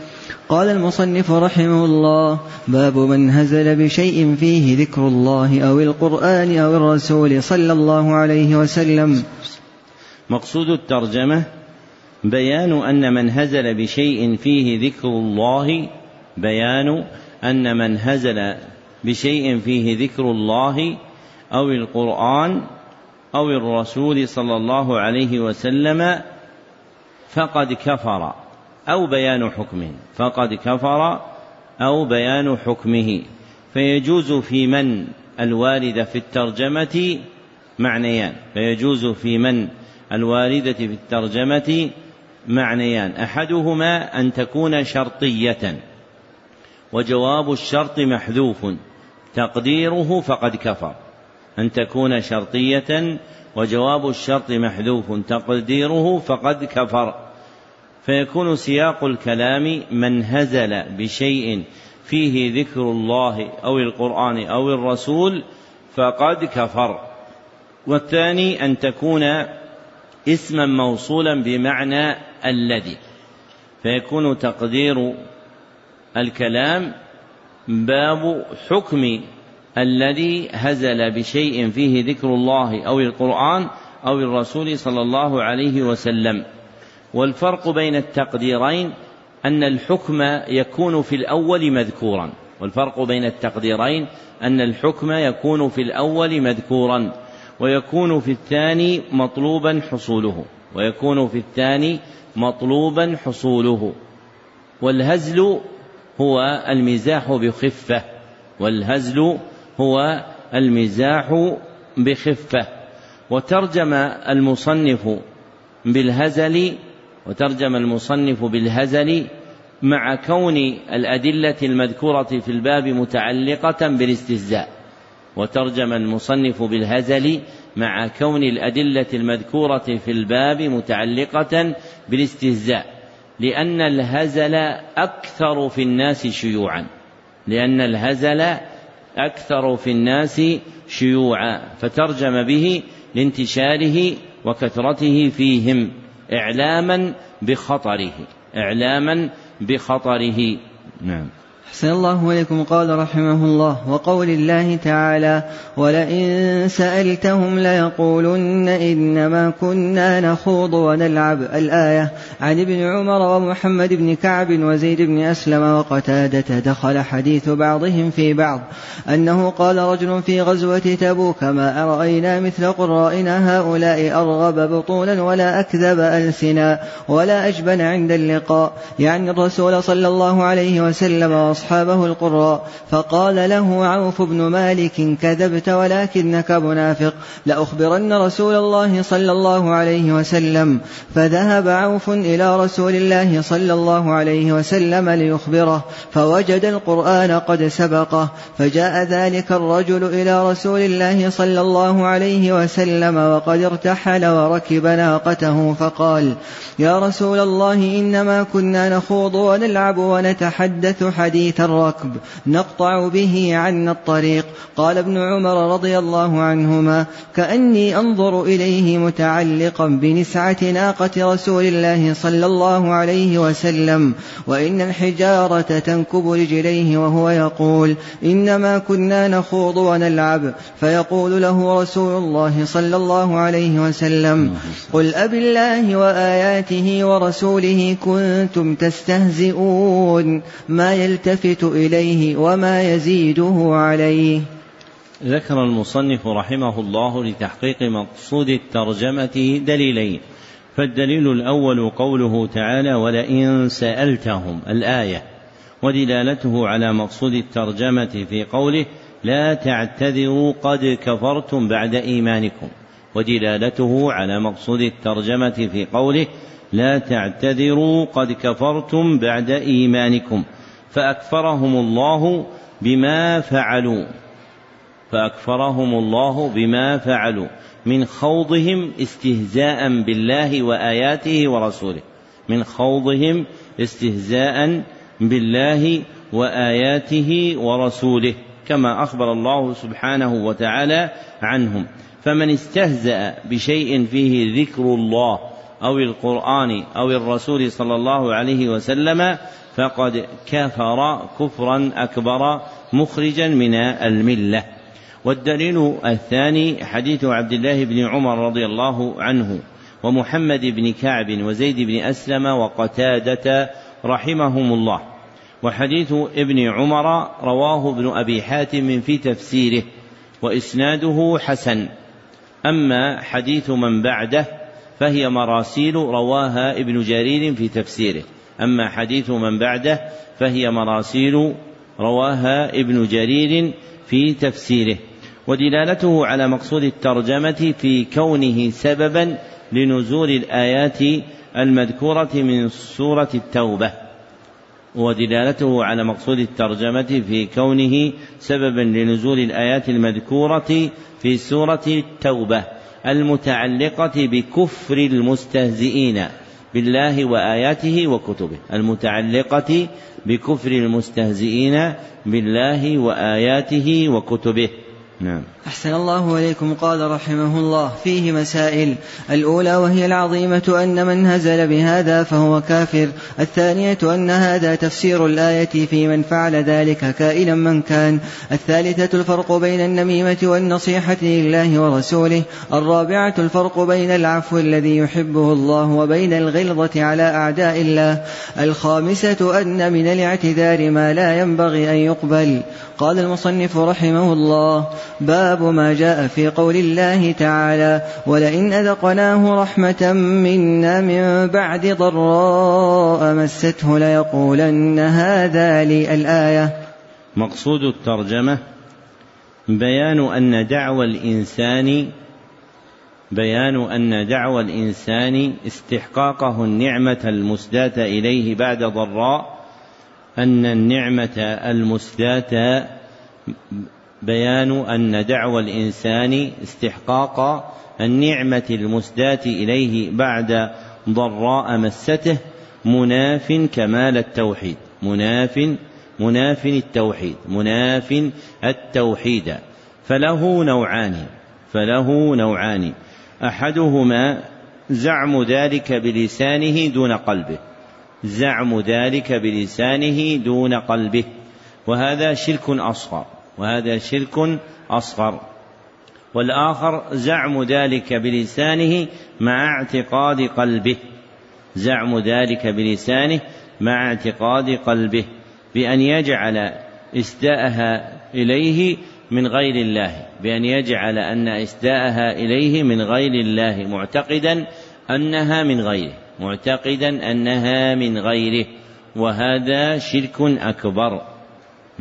قال المصنف رحمه الله باب من هزل بشيء فيه ذكر الله أو القرآن أو الرسول صلى الله عليه وسلم. مقصود الترجمة بيان أن من هزل بشيء فيه ذكر الله بيان أن من هزل بشيء فيه ذكر الله أو القرآن أو الرسول صلى الله عليه وسلم فقد كفر أو بيان حكمه فقد كفر أو بيان حكمه. فيجوز في من الواردة في الترجمة معنيان. فيجوز في من الواردة في الترجمة معنيان. أحدهما أن تكون شرطية وجواب الشرط محذوف. تقديره فقد كفر. أن تكون شرطية وجواب الشرط محذوف. تقديره فقد كفر. فيكون سياق الكلام من هزل بشيء فيه ذكر الله أو القرآن أو الرسول فقد كفر. والثاني أن تكون اسما موصولا بمعنى الذي فيكون تقدير الكلام باب حكم الذي هزل بشيء فيه ذكر الله أو القرآن أو الرسول صلى الله عليه وسلم. والفرق بين التقديرين أن الحكم يكون في الأول مذكورا. والفرق بين التقديرين أن الحكم يكون في الأول مذكورا. ويكون في الثاني مطلوبا حصوله. ويكون في الثاني مطلوبا حصوله. والهزل هو المزاح بخفة. والهزل هو المزاح بخفة. وترجم المصنف بالهزل وترجم المصنف بالهزل مع كون الأدلة المذكورة في الباب متعلقة بالاستهزاء. وترجم المصنف بالهزل مع كون الأدلة المذكورة في الباب متعلقة بالاستهزاء لأن الهزل أكثر في الناس شيوعا لأن الهزل أكثر في الناس شيوعا فترجم به لانتشاره وكثرته فيهم إعلاما بخطره إعلاما بخطره. نعم. أحسن الله إليكم. قال رحمه الله وقول الله تعالى ولئن سألتهم ليقولن إنما كنا نخوض ونلعب. الآية عن ابن عمر ومحمد بن كعب وزيد بن أسلم وقتادة دخل حديث بعضهم في بعض أنه قال رجل في غزوة تبوك ما أرأينا مثل قرائنا هؤلاء أرغب بطولا ولا أكذب ألسنا ولا أجبن عند اللقاء. يعني الرسول صلى الله عليه وسلم أصحابه القراء فقال له عوف بن مالك كذبت ولكنك منافق لأخبرن رسول الله صلى الله عليه وسلم. فذهب عوف إلى رسول الله صلى الله عليه وسلم ليخبره فوجد القرآن قد سبقه فجاء ذلك الرجل إلى رسول الله صلى الله عليه وسلم وقد ارتحل وركب ناقته فقال يا رسول الله إنما كنا نخوض ونلعب ونتحدث حديث حديث الركب نقطع به عنا الطريق. قال ابن عمر رضي الله عنهما كأني أنظر إليه متعلقا بنسعة ناقة رسول الله صلى الله عليه وسلم وإن الحجارة تنكب رجليه وهو يقول إنما كنا نخوض ونلعب فيقول له رسول الله صلى الله عليه وسلم قل أب الله وآياته ورسوله كنتم تستهزئون ما يلتفت يلتفت إليه وما يزيده عليه. ذكر المصنف رحمه الله لتحقيق مقصود الترجمة دليلين. فالدليل الأول قوله تعالى ولئن سألتهم الآية. ودلالته على مقصود الترجمة في قوله لا تعتذروا قد كفرتم بعد إيمانكم ودلالته على مقصود الترجمة في قوله لا تعتذروا قد كفرتم بعد إيمانكم فأكفرهم الله بما فعلوا. فأكفرهم الله بما فعلوا. من خوضهم استهزاء بالله وآياته ورسوله. من خوضهم استهزاء بالله وآياته ورسوله. كما أخبر الله سبحانه وتعالى عنهم. فمن استهزأ بشيء فيه ذكر الله أو القرآن أو الرسول صلى الله عليه وسلم فقد كفر كفرا أكبر مخرجا من الملة. والدليل الثاني حديث عبد الله بن عمر رضي الله عنه ومحمد بن كعب وزيد بن أسلم وقتادة رحمهم الله. وحديث ابن عمر رواه ابن أبي حاتم في تفسيره وإسناده حسن. أما حديث من بعده فهي مراسيل رواها ابن جرير في تفسيره. أما حديث من بعده فهي مراسيل رواها ابن جرير في تفسيره ودلالته على مقصود الترجمة في كونه سببا لنزول الآيات المذكورة من سورة التوبة ودلالته على مقصود الترجمة في كونه سببا لنزول الآيات المذكورة في سورة التوبة المتعلقة بكفر المستهزئين. بالله وآياته وكتبه المتعلقة بكفر المستهزئين بالله وآياته وكتبه. نعم. أحسن الله إليكم. قال رحمه الله فيه مسائل. الأولى وهي العظيمة أن من هزل بهذا فهو كافر. الثانية أن هذا تفسير الآية في من فعل ذلك كائنا من كان. الثالثة الفرق بين النميمة والنصيحة لله ورسوله. الرابعة الفرق بين العفو الذي يحبه الله وبين الغلظة على أعداء الله. الخامسة أن من الاعتذار ما لا ينبغي أن يقبل. قال المصنف رحمه الله باب ما جاء في قول الله تعالى ولئن أذقناه رحمة منا من بعد ضراء مسته ليقولن هذا لي الآية. مقصود الترجمة بيان أن دعوى الإنسان بيان أن دعوى الإنسان استحقاقه النعمة المسداة إليه بعد ضراء أن النعمة المسداة بيان أن دعوى الإنسان استحقاق النعمة المسداة إليه بعد ضراء مسته مناف كمال التوحيد. مناف مناف التوحيد مناف التوحيد. فله نوعان فله نوعان. أحدهما زعم ذلك بلسانه دون قلبه. زعم ذلك بلسانه دون قلبه. وهذا شرك أصغر وهذا شرك أصغر. والآخر زعم ذلك بلسانه مع اعتقاد قلبه. زعم ذلك بلسانه مع اعتقاد قلبه. بأن يجعل إسداءها إليه من غير الله. بأن يجعل أن إسداءها إليه من غير الله معتقدا أنها من غيره. معتقدا أنها من غيره وهذا شرك أكبر.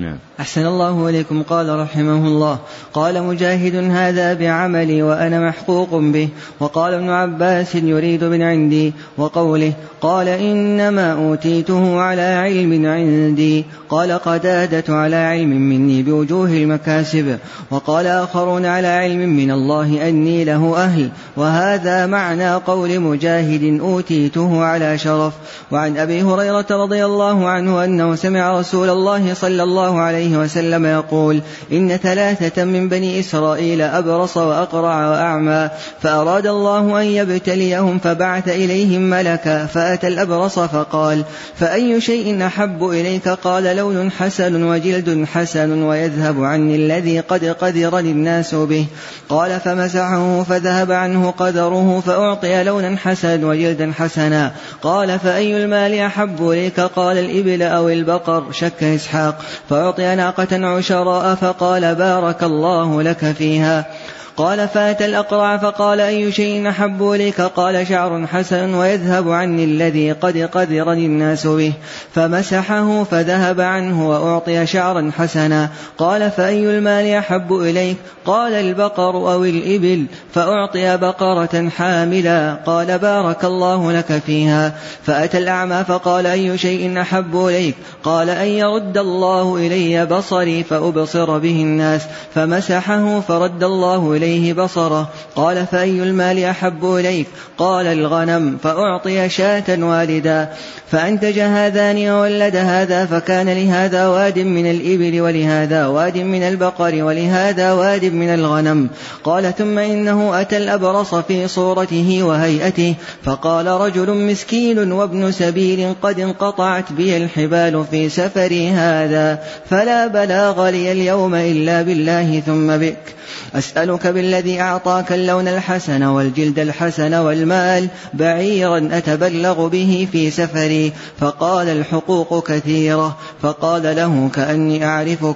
نعم. أحسن الله إليكم. قال رحمه الله قال مجاهد هذا بعملي وأنا محقوق به وقال ابن عباس يريد من عندي وقوله قال إنما أوتيته على علم عندي قال قتادة على علم مني بوجوه المكاسب وقال آخرون على علم من الله أني له أهل وهذا معنى قول مجاهد أوتيته على شرف. وعن أبي هريرة رضي الله عنه أنه سمع رسول الله صلى الله عليه وسلم يقول إن ثلاثة من بني إسرائيل أبرص وأقرع وأعمى فأراد الله أن يبتليهم فبعث إليهم ملكا فأتى الأبرص فقال فأي شيء أحب إليك؟ قال لون حسن وجلد حسن ويذهب عني الذي قد قدرني الناس به. قال فمسحه فذهب عنه قدره فأعطي لونا حسنا وجلدا حسنا. قال فأي المال أحب إليك؟ قال الإبل أو البقر شك إسحاق. فأعطي ناقة عشراء فقال بارك الله لك فيها. قال فأتى الأقرع فقال أي شيء أحب إليك؟ قال شعر حسن ويذهب عني الذي قد قدرني الناس به. فمسحه فذهب عنه وأعطي شعرا حسنا. قال فأي المال أحب إليك؟ قال البقر أو الإبل فأعطي بقرة حاملا. قال بارك الله لك فيها. فأتى الأعمى فقال أي شيء أحب إليك؟ قال أن يرد الله إلي بصري فأبصر به الناس. فمسحه فرد الله إليه إليه بصره. قال فأي المال أحب إليك؟ قال الغنم. فأعطي شاة والدا. فأنتج هذان وولد هذا فكان لهذا واد من الإبل ولهذا واد من البقر ولهذا واد من الغنم. قال ثم إنه أتى الأبرص في صورته وهيئته. فقال رجل مسكين وابن سبيل قد انقطعت بي الحبال في سفري هذا فلا بلاغ لي اليوم إلا بالله ثم بك أسألك بالذي أعطاك اللون الحسن والجلد الحسن والمال بعيرا أتبلغ به في سفري فقال الحقوق كثيرة فقال له كأني أعرفك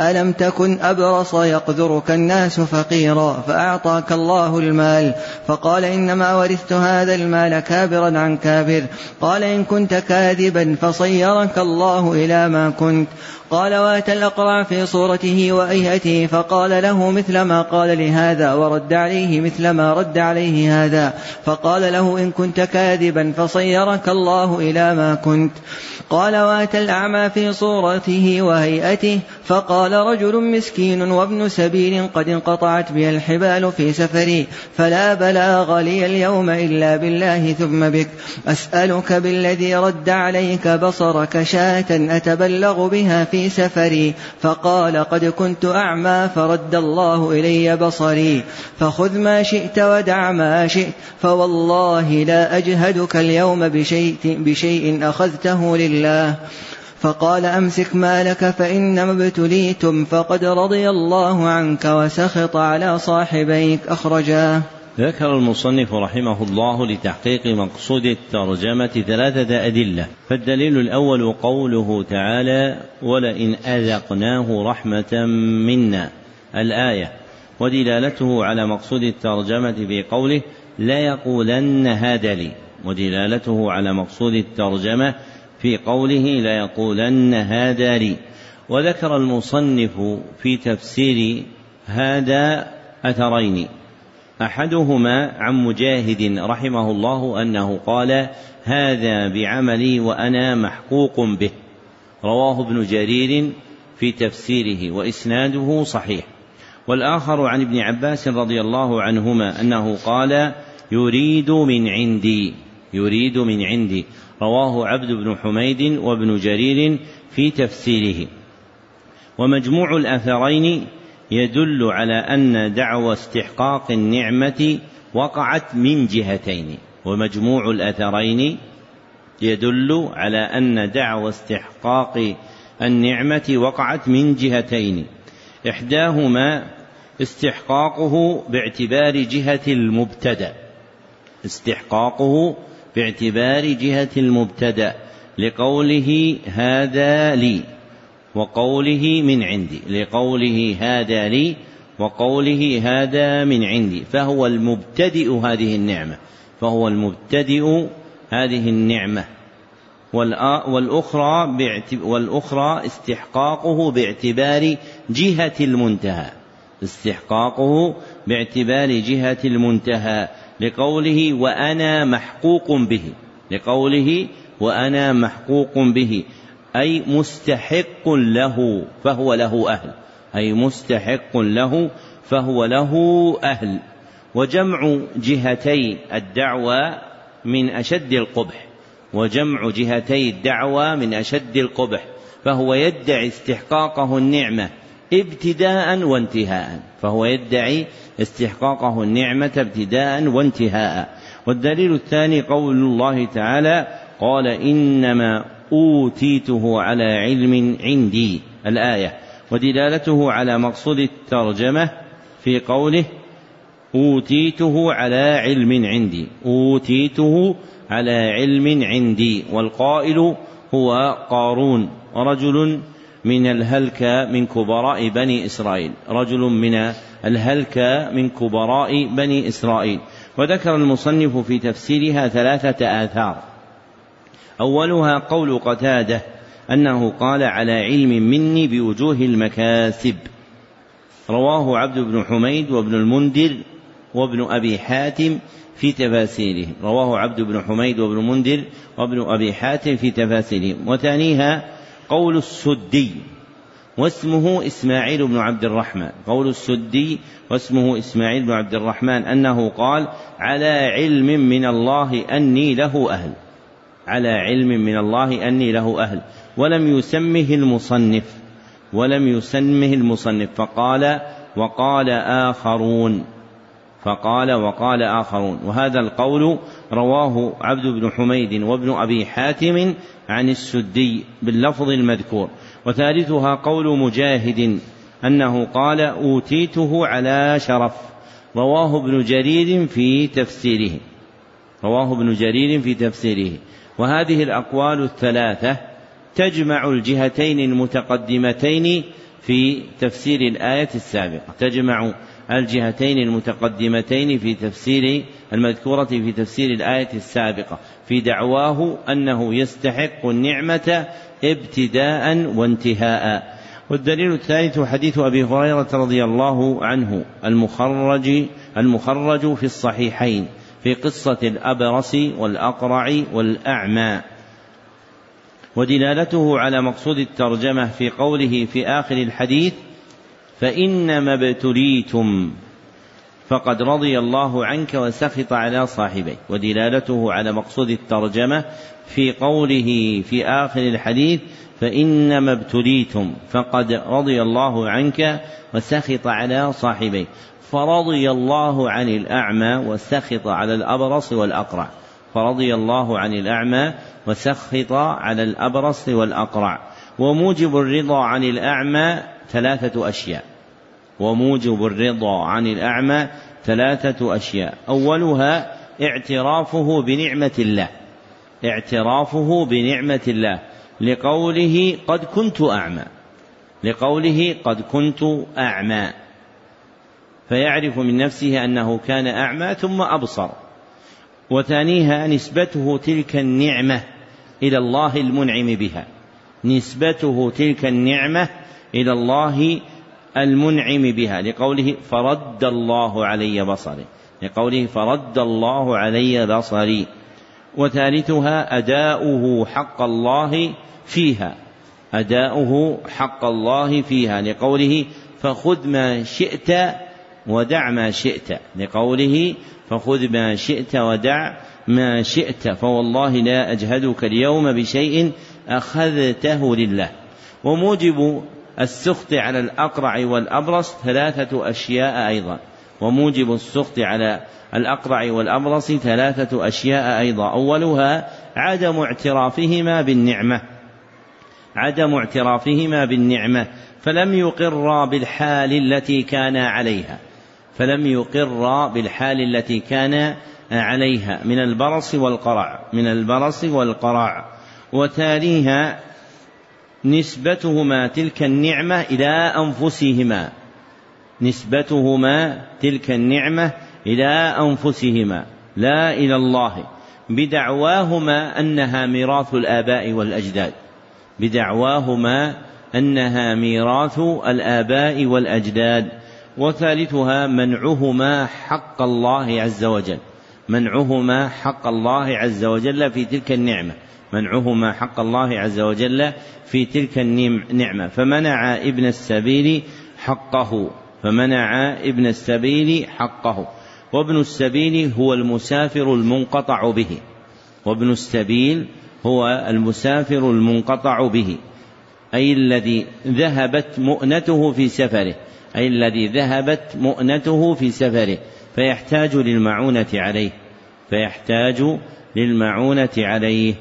ألم تكن أبرص يقذرك الناس فقيرا فأعطاك الله المال فقال إنما ورثت هذا المال كابرا عن كابر قال إن كنت كاذبا فصيرك الله إلى ما كنت قال واتى الأقرع في صورته وأيهته فقال له مثل ما قال لهذا ورد عليه مثل ما رد عليه هذا. فقال له إن كنت كاذبا فصيرك الله إلى ما كنت. قال وأتى الأعمى في صورته وهيئته فقال رجل مسكين وابن سبيل قد انقطعت بي الحبال في سفري فلا بلاغ لي اليوم إلا بالله ثم بك. أسألك بالذي رد عليك بصرك شاة أتبلغ بها في سفري. فقال قد كنت أعمى فرد الله إلي بصري فخذ ما شئت ودع ما شئت فوالله لا أجهدك اليوم بشيء, بشيء أخذته لله. فقال أمسك مالك فإنما ابتليتم فقد رضي الله عنك وسخط على صاحبيك. أخرجاه ذكر المصنف رحمه الله لتحقيق مقصود الترجمة ثلاثة أدلة، فالدليل الأول قوله تعالى: ولئن أذقناه رحمة منا. الآية، ودلالته على مقصود الترجمة في قوله: ليقولن هذا لي، ودلالته على مقصود الترجمة في قوله ليقولن هذا لي، وذكر المصنف في تفسير هذا أثرين. أحدهما عن مجاهد رحمه الله أنه قال هذا بعملي وأنا محقوق به. رواه ابن جرير في تفسيره وإسناده صحيح. والآخر عن ابن عباس رضي الله عنهما أنه قال يريد من عندي يريد من عندي. رواه عبد بن حميد وابن جرير في تفسيره. ومجموع الآثرين يدل على أن دعوى استحقاق النعمة وقعت من جهتين. ومجموع الأثرين يدل على أن دعوى استحقاق النعمة وقعت من جهتين. إحداهما استحقاقه باعتبار جهة المبتدأ. استحقاقه باعتبار جهة المبتدأ. لقوله هذا لي وقوله من عندي. لقوله هذا لي وقوله هذا من عندي. فهو المبتدئ هذه النعمة. فهو المبتدئ هذه النعمة. والأخرى والأخرى استحقاقه باعتبار جهة المنتهى. استحقاقه باعتبار جهة المنتهى لقوله وأنا محقوق به لقوله وأنا محقوق به أي مستحق له فهو له أهل أي مستحق له فهو له أهل. وجمع جهتي الدعوى من أشد القبح وجمع جهتي الدعوى من أشد القبح فهو يدعي استحقاقه النعمة ابتداء وانتهاء فهو يدعي استحقاقه النعمة ابتداء وانتهاء. والدليل الثاني قول الله تعالى قال إنما أوتيته على علم عندي الآية. ودلالته على مقصود الترجمة في قوله أوتيته على علم عندي أوتيته على علم عندي والقائل هو قارون رجل من الهلكة من كبراء بني إسرائيل. رجل من الهلكة من كبراء بني إسرائيل. وذكر المصنف في تفسيرها ثلاثة آثار. أولها قول قتادة أنه قال على علم مني بوجوه المكاسب رواه عبد بن حميد وابن المنذر وابن أبي حاتم في تفاسيره. رواه عبد بن حميد وابن المنذر وابن أبي حاتم في تفاسيره. وثانيها قول السدي واسمه إسماعيل بن عبد الرحمن. قول السدي واسمه إسماعيل بن عبد الرحمن أنه قال على علم من الله أني له أهل. على علم من الله أني له أهل. ولم يسمه المصنف. ولم يسمه المصنف. فقال وقال آخرون. فقال وقال آخرون. وهذا القول رواه عبد بن حميد وابن أبي حاتم عن السدي باللفظ المذكور. وثالثها قول مجاهد أنه قال أوتيته على شرف. رواه ابن جرير في تفسيره. رواه ابن جرير في تفسيره. وهذه الأقوال الثلاثة تجمع الجهتين المتقدمتين في تفسير الآية السابقة. تجمع الجهتين المتقدمتين في تفسير المذكورة في تفسير الآية السابقة في دعواه أنه يستحق النعمة ابتداء وانتهاء. والدليل الثالث حديث أبي هريرة رضي الله عنه المخرج المخرج في الصحيحين في قصة الأبرص والأقرع والأعمى. ودلالته على مقصود الترجمة في قوله في آخر الحديث فإنما ابتليتم. فقد رضي الله عنك وسخط على صاحبيك ودلالته على مقصود الترجمة في قوله في آخر الحديث فإنما ابتليتم. فقد رضي الله عنك وسخط على صاحبيك فرضي الله عن الأعمى وسخط على الأبرص والأقرع. فرضي الله عن الأعمى وسخط على الأبرص والأقرع. وموجب الرضا عن الأعمى ثلاثة أشياء. وموجب الرضا عن الأعمى ثلاثة أشياء. أولها اعترافه بنعمة الله. اعترافه بنعمة الله. لقوله قد كنت أعمى. لقوله قد كنت أعمى. فيعرف من نفسه أنه كان أعمى ثم أبصر. وثانيها نسبته تلك النعمة إلى الله المنعم بها. نسبته تلك النعمة إلى الله المنعم بها لقوله فرد الله علي بصري لقوله فرد الله علي بصري وثالثها أداؤه حق الله فيها أداؤه حق الله فيها لقوله فخذ ما شئت ودع ما شئت لقوله فخذ ما شئت ودع ما شئت فوالله لا أجهدك اليوم بشيء أخذته لله. وموجب السخط على الأقرع والأبرص ثلاثة أشياء أيضا وموجب السخط على الأقرع والأبرص ثلاثة أشياء أيضا أولها عدم اعترافهما بالنعمة عدم اعترافهما بالنعمة فلم يقرا بالحال التي كان عليها فلم يقرا بالحال التي كان عليها من البرص والقرع من البرص والقرع وتاليها نسبتهما تلك النعمة إلى أنفسهما. نسبتهما تلك النعمة إلى أنفسهما. لا إلى الله. بدعواهما أنها ميراث الآباء والأجداد. بدعواهما أنها ميراث الآباء والأجداد. وثالثها منعهما حق الله عز وجل. منعهما حق الله عز وجل في تلك النعمة. منعهما حق الله عز وجل في تلك النعمة فمنع ابن السبيل حقه. فمنع ابن السبيل حقه. وابن السبيل هو المسافر المنقطع به. وابن السبيل هو المسافر المنقطع به. أي الذي ذهبت مؤنته في سفره. أي الذي ذهبت مؤنته في سفره. فيحتاج للمعونة عليه. فيحتاج للمعونة عليه.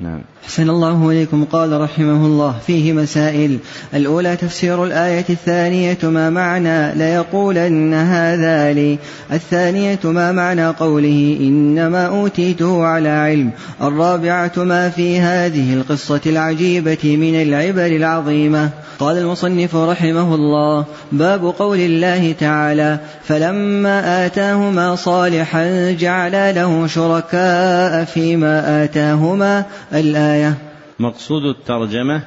نعم أحسن الله إليكم. قال رحمه الله فيه مسائل. الأولى تفسير الآية الثانية ما معنى ليقولن هذا لي. الثانية ما معنى قوله إنما أوتيته على علم. الرابعة ما في هذه القصة العجيبة من العبر العظيمة. قال المصنف رحمه الله باب قول الله تعالى فلما آتاهما صالحا جعلا له شركاء فيما آتاهما الآية مقصود الترجمة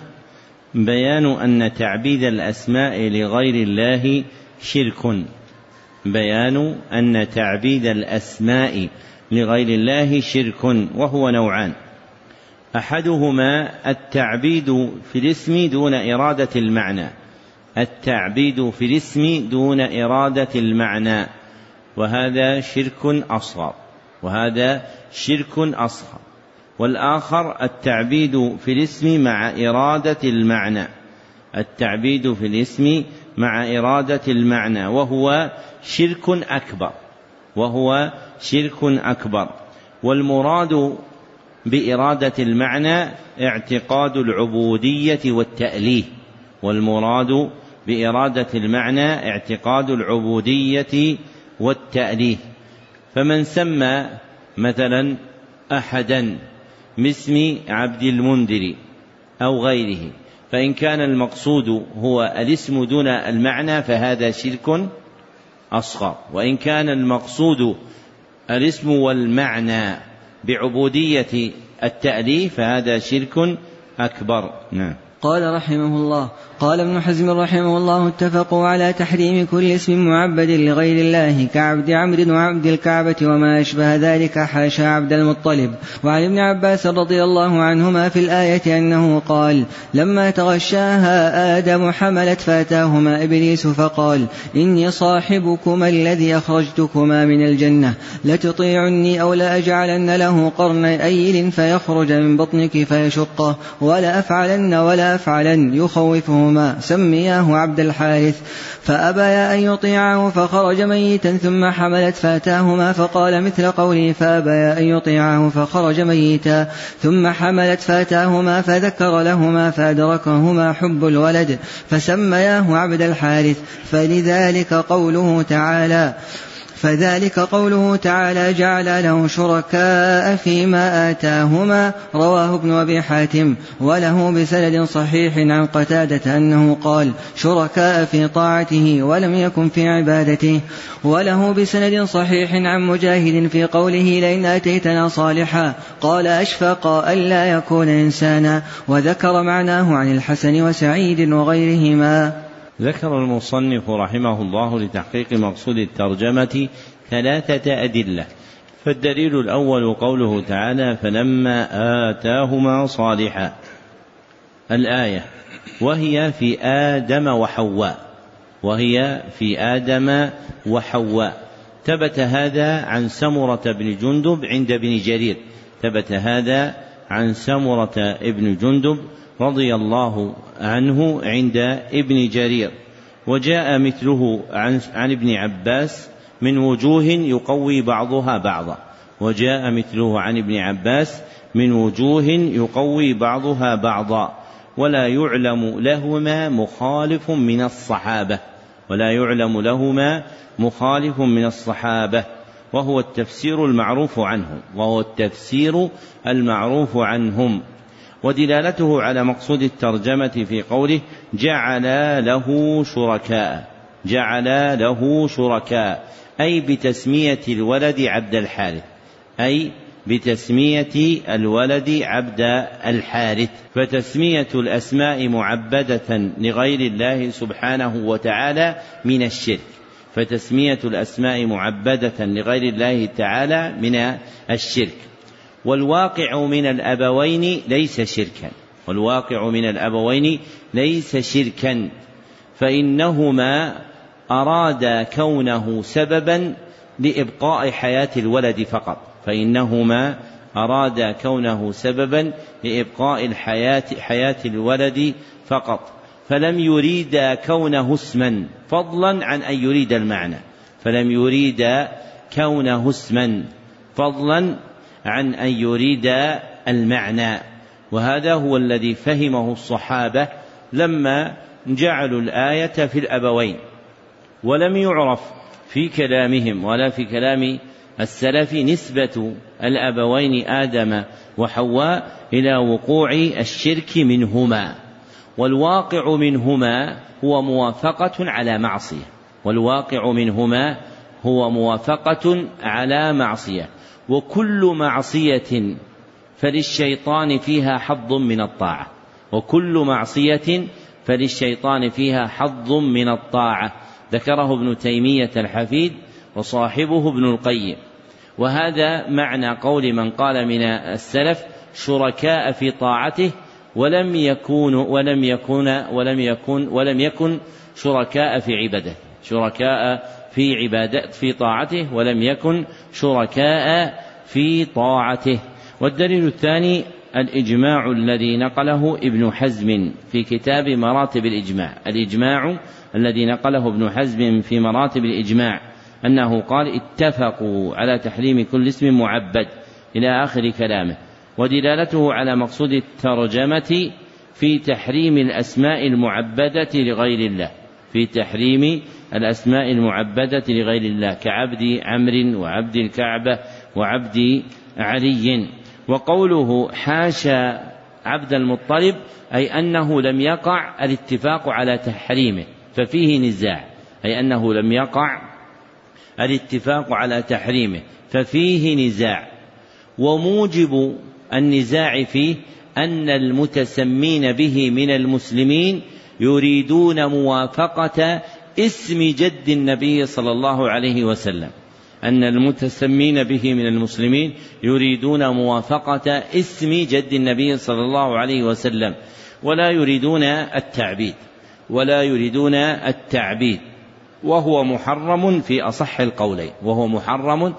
بيان أن تعبيد الأسماء لغير الله شرك. بيان أن تعبيد الأسماء لغير الله شرك وهو نوعان. أحدهما التعبيد في الاسم دون إرادة المعنى. التعبيد في الاسم دون إرادة المعنى. وهذا شرك أصغر. وهذا شرك أصغر. والآخر التعبيد في الاسم مع إرادة المعنى. التعبيد في الاسم مع إرادة المعنى. وهو شرك أكبر. وهو شرك أكبر. والمراد بإرادة المعنى اعتقاد العبودية والتأليه. والمراد بإرادة المعنى اعتقاد العبودية والتأليه. فمن سمى مثلا أحدا باسم عبد المنذر أو غيره. فإن كان المقصود هو الاسم دون المعنى فهذا شرك أصغر. وإن كان المقصود الاسم والمعنى بعبودية التأليف فهذا شرك أكبر. نعم. قال رحمه الله قال ابن حزم رحمه الله اتفقوا على تحريم كل اسم معبد لغير الله كعبد عمرو وعبد الكعبة وما أشبه ذلك حاشا عبد المطلب. وعن ابن عباس رضي الله عنهما في الآية أنه قال لما تغشاها آدم حملت فأتاهما إبليس فقال إني صاحبكما الذي أخرجتكما من الجنة. لتطيعني أو لأجعلن له قرن أيل فيخرج من بطنك فيشقه ولا أفعلن ولا أفعلن يخوفهما. سمياه عبد الحارث. فأبيا أن يطيعه فخرج ميتا ثم حملت فأتاهما فقال مثل قوله فأبيا أن يطيعه فخرج ميتا ثم حملت فأتاهما فذكر لهما فأدركهما حب الولد فسمياه عبد الحارث. فلذلك قوله تعالى فذلك قوله تعالى جعل له شركاء فيما آتاهما رواه ابن أبي حاتم وله بسند صحيح عن قتادة أنه قال شركاء في طاعته ولم يكن في عبادته وله بسند صحيح عن مجاهد في قوله لئن آتيتنا صالحا قال أشفق ألا يكون إنسانا وذكر معناه عن الحسن وسعيد وغيرهما. ذكر المصنف رحمه الله لتحقيق مقصود الترجمة ثلاثة أدلة. فالدليل الأول قوله تعالى فلما آتاهما صالحا الآية وهي في آدم وحواء وهي في آدم وحواء ثبت هذا عن سمرة بن جندب عند ابن جرير. ثبت هذا عن سمرة ابن جندب رضي الله عنه عند ابن جرير وجاء مثله عن, عن ابن عباس من وجوه يقوي بعضها بعضا وجاء مثله عن ابن عباس من وجوه يقوي بعضها بعضا ولا يعلم لهما مخالف من الصحابة ولا يعلم لهما مخالف من الصحابة وهو التفسير المعروف عنهم وهو التفسير المعروف عنهم. ودلالته على مقصود الترجمة في قوله جعل له شركاء. جعل له شركاء. أي بتسمية الولد عبد الحارث. أي بتسمية الولد عبد الحارث. فتسمية الأسماء معبدة لغير الله سبحانه وتعالى من الشرك. فتسمية الأسماء معبدة لغير الله تعالى من الشرك. والواقع من الأبوين ليس شركا. والواقع من الأبوين ليس شركا. فإنهما أرادا كونه سببا لإبقاء حياة الولد فقط. فإنهما أرادا كونه سببا لإبقاء الحياة حياة الولد فقط. فلم يريدا كونه اسما فضلا عن أن يريد المعنى. فلم يريدا كونه اسما فضلا عن أن يريد المعنى وهذا هو الذي فهمه الصحابة لما جعلوا الآية في الأبوين ولم يعرف في كلامهم ولا في كلام السلف نسبة الأبوين آدم وحواء إلى وقوع الشرك منهما والواقع منهما هو موافقة على معصية والواقع منهما هو موافقة على معصية. وكل معصية فللشيطان فيها حظ من الطاعة. وكل معصية فللشيطان فيها حظ من الطاعة. ذكره ابن تيمية الحفيد وصاحبه ابن القيم. وهذا معنى قول من قال من السلف شركاء في طاعته ولم يكونوا ولم يكون ولم يكن ولم يكن شركاء في عبادته شركاء في عبادة في طاعته ولم يكن شركاء في طاعته. والدليل الثاني الإجماع الذي نقله ابن حزم في كتاب مراتب الإجماع. الإجماع الذي نقله ابن حزم في مراتب الإجماع أنه قال اتفقوا على تحريم كل اسم معبد إلى آخر كلامه ودلالته على مقصود الترجمة في تحريم الأسماء المعبدة لغير الله. في تحريم الأسماء المعبدة لغير الله كعبد عمرو وعبد الكعبة وعبد علي. وقوله حاشا عبد المطلب أي أنه لم يقع الاتفاق على تحريمه ففيه نزاع أي أنه لم يقع الاتفاق على تحريمه ففيه نزاع. وموجب النزاع فيه أن المتسمين به من المسلمين يريدون موافقة اسم جد النبي صلى الله عليه وسلم. أن المتسمين به من المسلمين يريدون موافقة اسم جد النبي صلى الله عليه وسلم. ولا يريدون التعبيد. ولا يريدون التعبيد. وهو محرم في أصح القولين. وهو محرم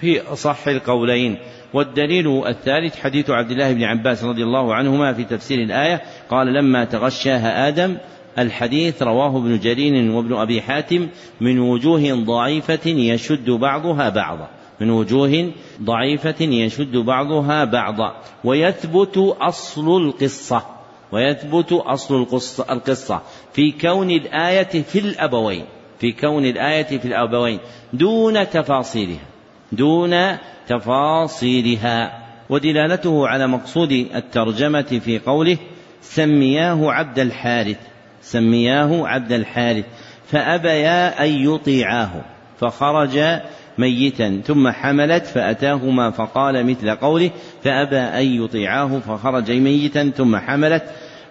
في أصح القولين. والدليل الثالث حديث عبد الله بن عباس رضي الله عنهما في تفسير الآية قال لما تغشاها آدم الحديث رواه ابن جرير وابن أبي حاتم من وجوه ضعيفة يشد بعضها بعضا من وجوه ضعيفة يشد بعضها بعضا ويثبت أصل القصة ويثبت أصل القصة في كون الآية في الأبوين في كون الآية في الأبوين دون تفاصيلها. دون تفاصيلها. ودلالته على مقصود الترجمة في قوله سمياه عبد الحارث سمياه عبد الحارث فأبيا أن يطيعاه فخرج ميتا ثم حملت فأتاهما فقال مثل قوله فأبى أن يطيعاه فخرج ميتا ثم حملت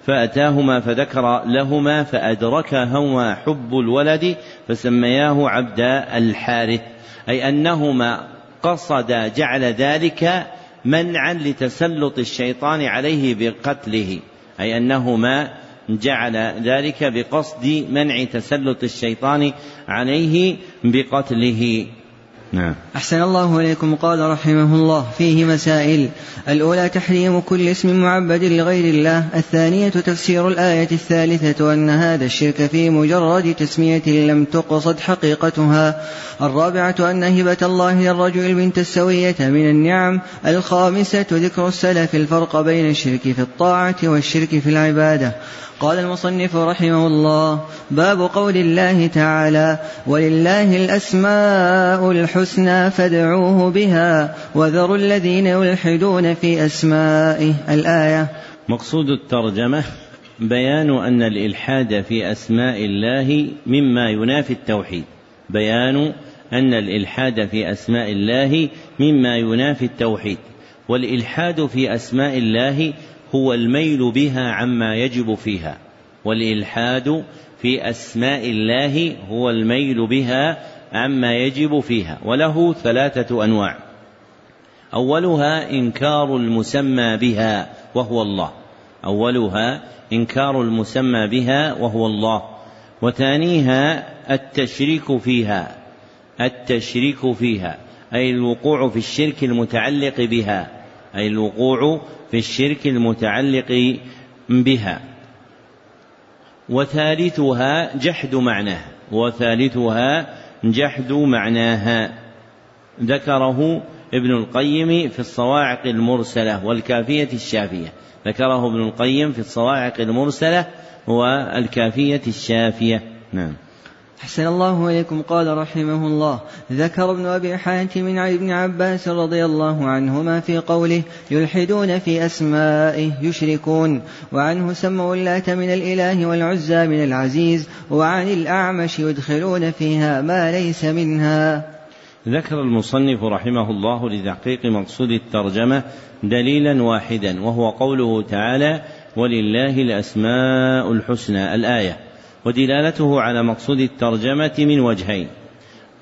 فأتاهما فذكر لهما فأدركهما حب الولد فسمياه عبد الحارث. أي أنهما قصد جعل ذلك منعا لتسلط الشيطان عليه بقتله أي أنهما جعل ذلك بقصد منع تسلط الشيطان عليه بقتله. نعم. أحسن الله إليكم. قال رحمه الله فيه مسائل. الأولى تحريم كل اسم معبد لغير الله. الثانية تفسير الآية الثالثة أن هذا الشرك في مجرد تسمية لم تقصد حقيقتها. الرابعة أن هبة الله للرجل البنت السوية من النعم. الخامسة ذكر السلف الفرق بين الشرك في الطاعة والشرك في العبادة. قال المصنف رحمه الله باب قول الله تعالى ولله الأسماء الحسنى فادعوه بها وذروا الذين يلحدون في أسمائه. الآية. مقصود الترجمة بيان أن الإلحاد في أسماء الله مما ينافي التوحيد. بيان أن الإلحاد في أسماء الله مما ينافي التوحيد. والإلحاد في أسماء الله هو الميل بها عما يجب فيها والإلحاد في أسماء الله هو الميل بها عما يجب فيها وله ثلاثة أنواع. أولها إنكار المسمى بها وهو الله أولها إنكار المسمى بها وهو الله وثانيها التشريك فيها التشريك فيها أي الوقوع في الشرك المتعلق بها. أي الوقوع في الشرك المتعلق بها. وثالثها جحد معناها وثالثها جحد معناها. ذكره ابن القيم في الصواعق المرسلة والكافية الشافية. ذكره ابن القيم في الصواعق المرسلة والكافية الشافية. نعم. أحسن الله إليكم. قال رحمه الله ذكر ابن أبي حاتم عن ابن عباس رضي الله عنهما في قوله يلحدون في أسمائه يشركون. وعنه سموا اللات من الإله والعزى من العزيز وعن الأعمش يدخلون فيها ما ليس منها. ذكر المصنف رحمه الله لتحقيق مقصود الترجمة دليلا واحدا وهو قوله تعالى ولله الأسماء الحسنى. الآية ودلالته على مقصود الترجمة من وجهين.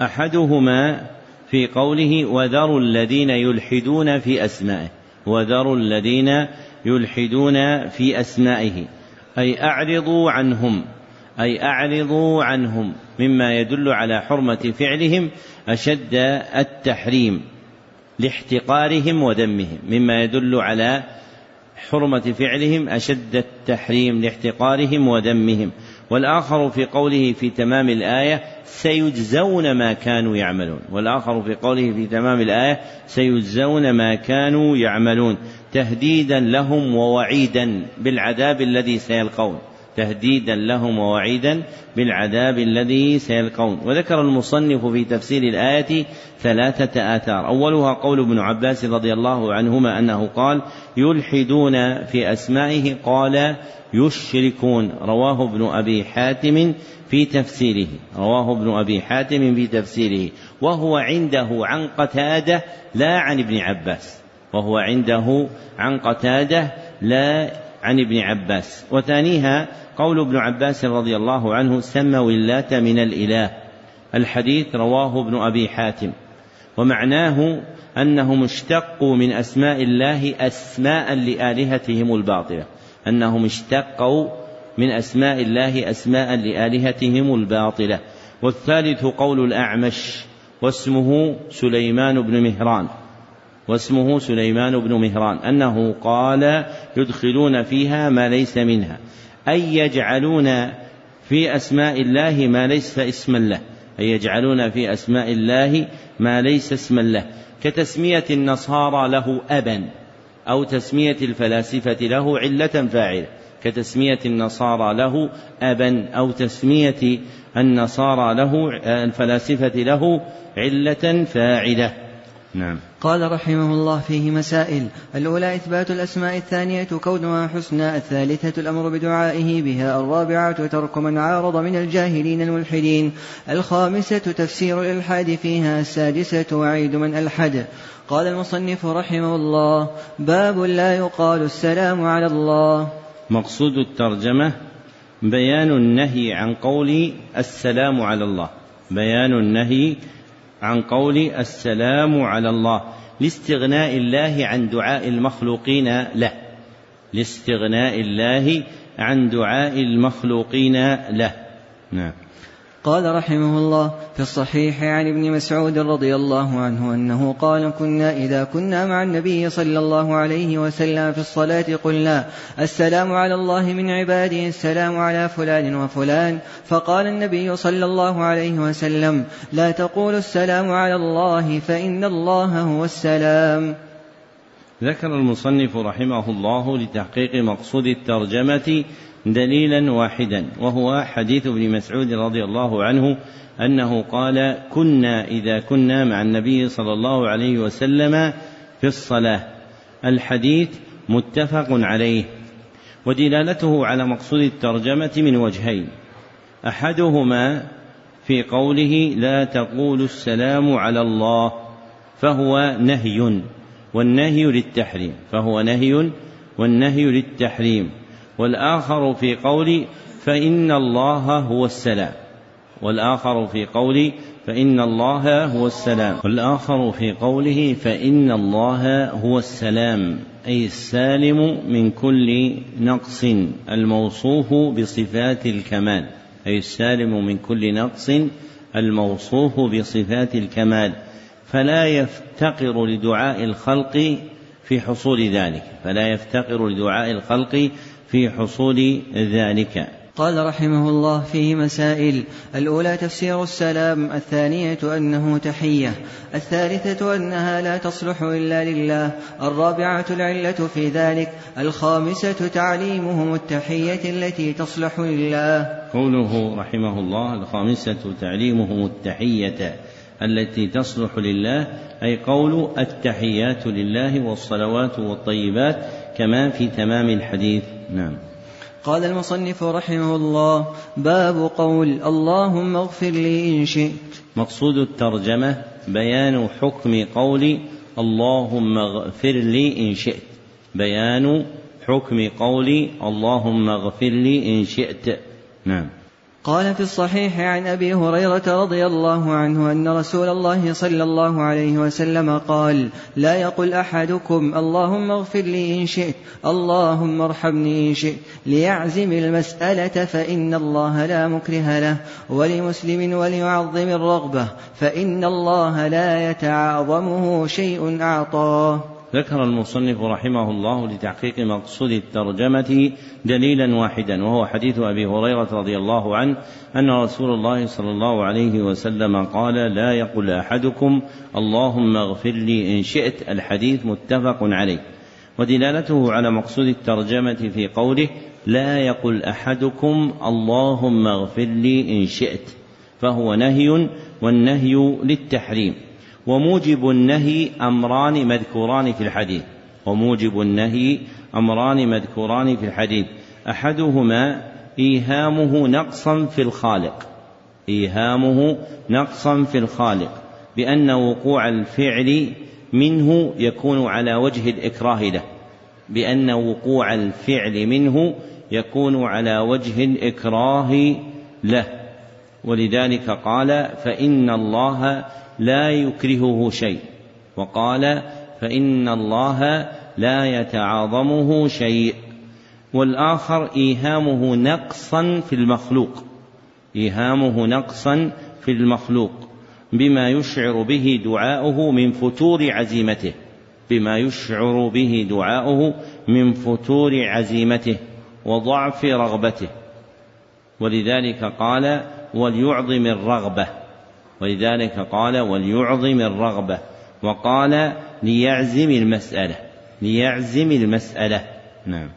أحدهما في قوله وذروا الذين يلحدون في أسمائه وذروا الذين يلحدون في أسمائه أي أعرضوا عنهم أي أعرضوا عنهم مما يدل على حرمة فعلهم أشد التحريم لاحتقارهم وذمهم مما يدل على حرمة فعلهم أشد التحريم لاحتقارهم وذمهم والآخر في قوله في تمام الآية سيجزون ما كانوا يعملون. والآخر في قوله في تمام الآية سيجزون ما كانوا يعملون. تهديدا لهم ووعيدا بالعذاب الذي سيلقون. تهديدا لهم ووعيدا بالعذاب الذي سيلقون. وذكر المصنف في تفسير الآية ثلاثة آثار. أولها قول ابن عباس رضي الله عنهما أنه قال يلحدون في أسمائه قال يشركون. رواه ابن أبي حاتم في تفسيره. رواه ابن أبي حاتم في تفسيره. وهو عنده عن قتادة لا عن ابن عباس. وهو عنده عن قتادة لا عن ابن عباس وثانيها قول ابن عباس رضي الله عنه سموا اللات من الإله الحديث رواه ابن أبي حاتم ومعناه أنهم اشتقوا من أسماء الله أسماء لآلهتهم الباطلة أنهم اشتقوا من أسماء الله أسماء لآلهتهم الباطلة والثالث قول الأعمش واسمه سليمان بن مهران. واسمه سليمان بن مهران أنه قال يدخلون فيها ما ليس منها أي يجعلون في أسماء الله ما ليس اسما له أي يجعلون في أسماء الله ما ليس اسما له كتسمية النصارى له أبا أو تسمية الفلاسفة له علة فاعلة كتسمية النصارى له أبا أو تسمية أن صار له الفلاسفة له علة فاعلة. نعم. قال رحمه الله فيه مسائل. الأولى إثبات الأسماء الثانية كونها حسنى الثالثة الأمر بدعائه بها. الرابعة ترك من عارض من الجاهلين الملحدين. الخامسة تفسير الإلحاد فيها. السادسة وعيد من ألحد. قال المصنف رحمه الله باب لا يقال السلام على الله. مقصود الترجمة بيان النهي عن قول السلام على الله. بيان النهي عن قول السلام على الله لاستغناء الله عن دعاء المخلوقين له. لاستغناء الله عن دعاء المخلوقين له. نعم. قال رحمه الله في الصحيح عن ابن مسعود رضي الله عنه أنه قال كنا إذا كنا مع النبي صلى الله عليه وسلم في الصلاة قلنا السلام على الله من عباده السلام على فلان وفلان. فقال النبي صلى الله عليه وسلم لا تقولوا السلام على الله فإن الله هو السلام. ذكر المصنف رحمه الله لتحقيق مقصود الترجمة دليلا واحدا وهو حديث ابن مسعود رضي الله عنه أنه قال كنا إذا كنا مع النبي صلى الله عليه وسلم في الصلاة. الحديث متفق عليه ودلالته على مقصود الترجمة من وجهين أحدهما في قوله لا تقول السلام على الله فهو نهي. والنهي للتحريم فهو نهي والنهي للتحريم. والآخر في قول فإن الله هو السلام. والآخر في قول فإن الله هو السلام. والآخر في قوله فإن الله هو السلام أي السالم من كل نقص الموصوف بصفات الكمال. أي السالم من كل نقص الموصوف بصفات الكمال. فلا يفتقر لدعاء الخلق في حصول ذلك. فلا يفتقر لدعاء الخلق في حصول ذلك. قال رحمه الله فيه مسائل الأولى تفسير السلام الثانية أنه تحية الثالثة أنها لا تصلح إلا لله الرابعة العلة في ذلك الخامسة تعليمهم التحية التي تصلح لله. قوله رحمه الله الخامسة تعليمهم التحية. التي تصلح لله أي قول التحيات لله والصلوات والطيبات كما في تمام الحديث. نعم. قال المصنف رحمه الله باب قول اللهم اغفر لي إن شئت. مقصود الترجمة بيان حكم قول اللهم اغفر لي إن شئت. بيان حكم قول اللهم اغفر لي إن شئت. نعم. قال في الصحيح عن أبي هريرة رضي الله عنه أن رسول الله صلى الله عليه وسلم قال لا يقل أحدكم اللهم اغفر لي إن شئت اللهم ارحمني إن شئت ليعزم المسألة فإن الله لا مكره له ولمسلم وليعظم الرغبة فإن الله لا يتعاظمه شيء أعطاه. ذكر المصنف رحمه الله لتحقيق مقصود الترجمة دليلا واحدا وهو حديث أبي هريرة رضي الله عنه أن رسول الله صلى الله عليه وسلم قال لا يقل أحدكم اللهم اغفر لي إن شئت الحديث متفق عليه. ودلالته على مقصود الترجمة في قوله لا يقل أحدكم اللهم اغفر لي إن شئت فهو نهي والنهي للتحريم. وموجب النهي أمران مذكوران في الحديث. وموجب النهي أمران مذكوران في الحديث. أحدهما إيهامه نقصا في الخالق. إيهامه نقصا في الخالق. بأن وقوع الفعل منه يكون على وجه الإكراه له. بأن وقوع الفعل منه يكون على وجه الإكراه له. ولذلك قال فإن الله لا يكرهه شيء. وقال فإن الله لا يتعاظمه شيء. والآخر إيهامه نقصا في المخلوق. إيهامه نقصا في المخلوق. بما يشعر به دعاؤه من فتور عزيمته. بما يشعر به دعاؤه من فتور عزيمته وضعف رغبته. ولذلك قال وليعظم الرغبه ولذلك قال وليعظم الرغبة وقال ليعزم المسألة. ليعزم المسألة. نعم.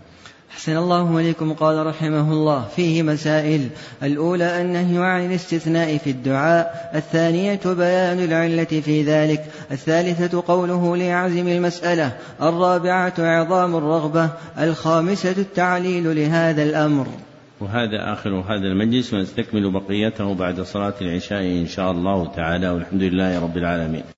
أحسن الله إليكم قال رحمه الله. فيه مسائل. الأولى النهي عن الاستثناء في الدعاء. الثانية بيان العلة في ذلك. الثالثة قوله ليعزم المسألة. الرابعة إعظام الرغبة. الخامسة التعليل لهذا الأمر. وهذا آخر هذا المجلس ونستكمل بقيته بعد صلاة العشاء إن شاء الله تعالى والحمد لله رب العالمين.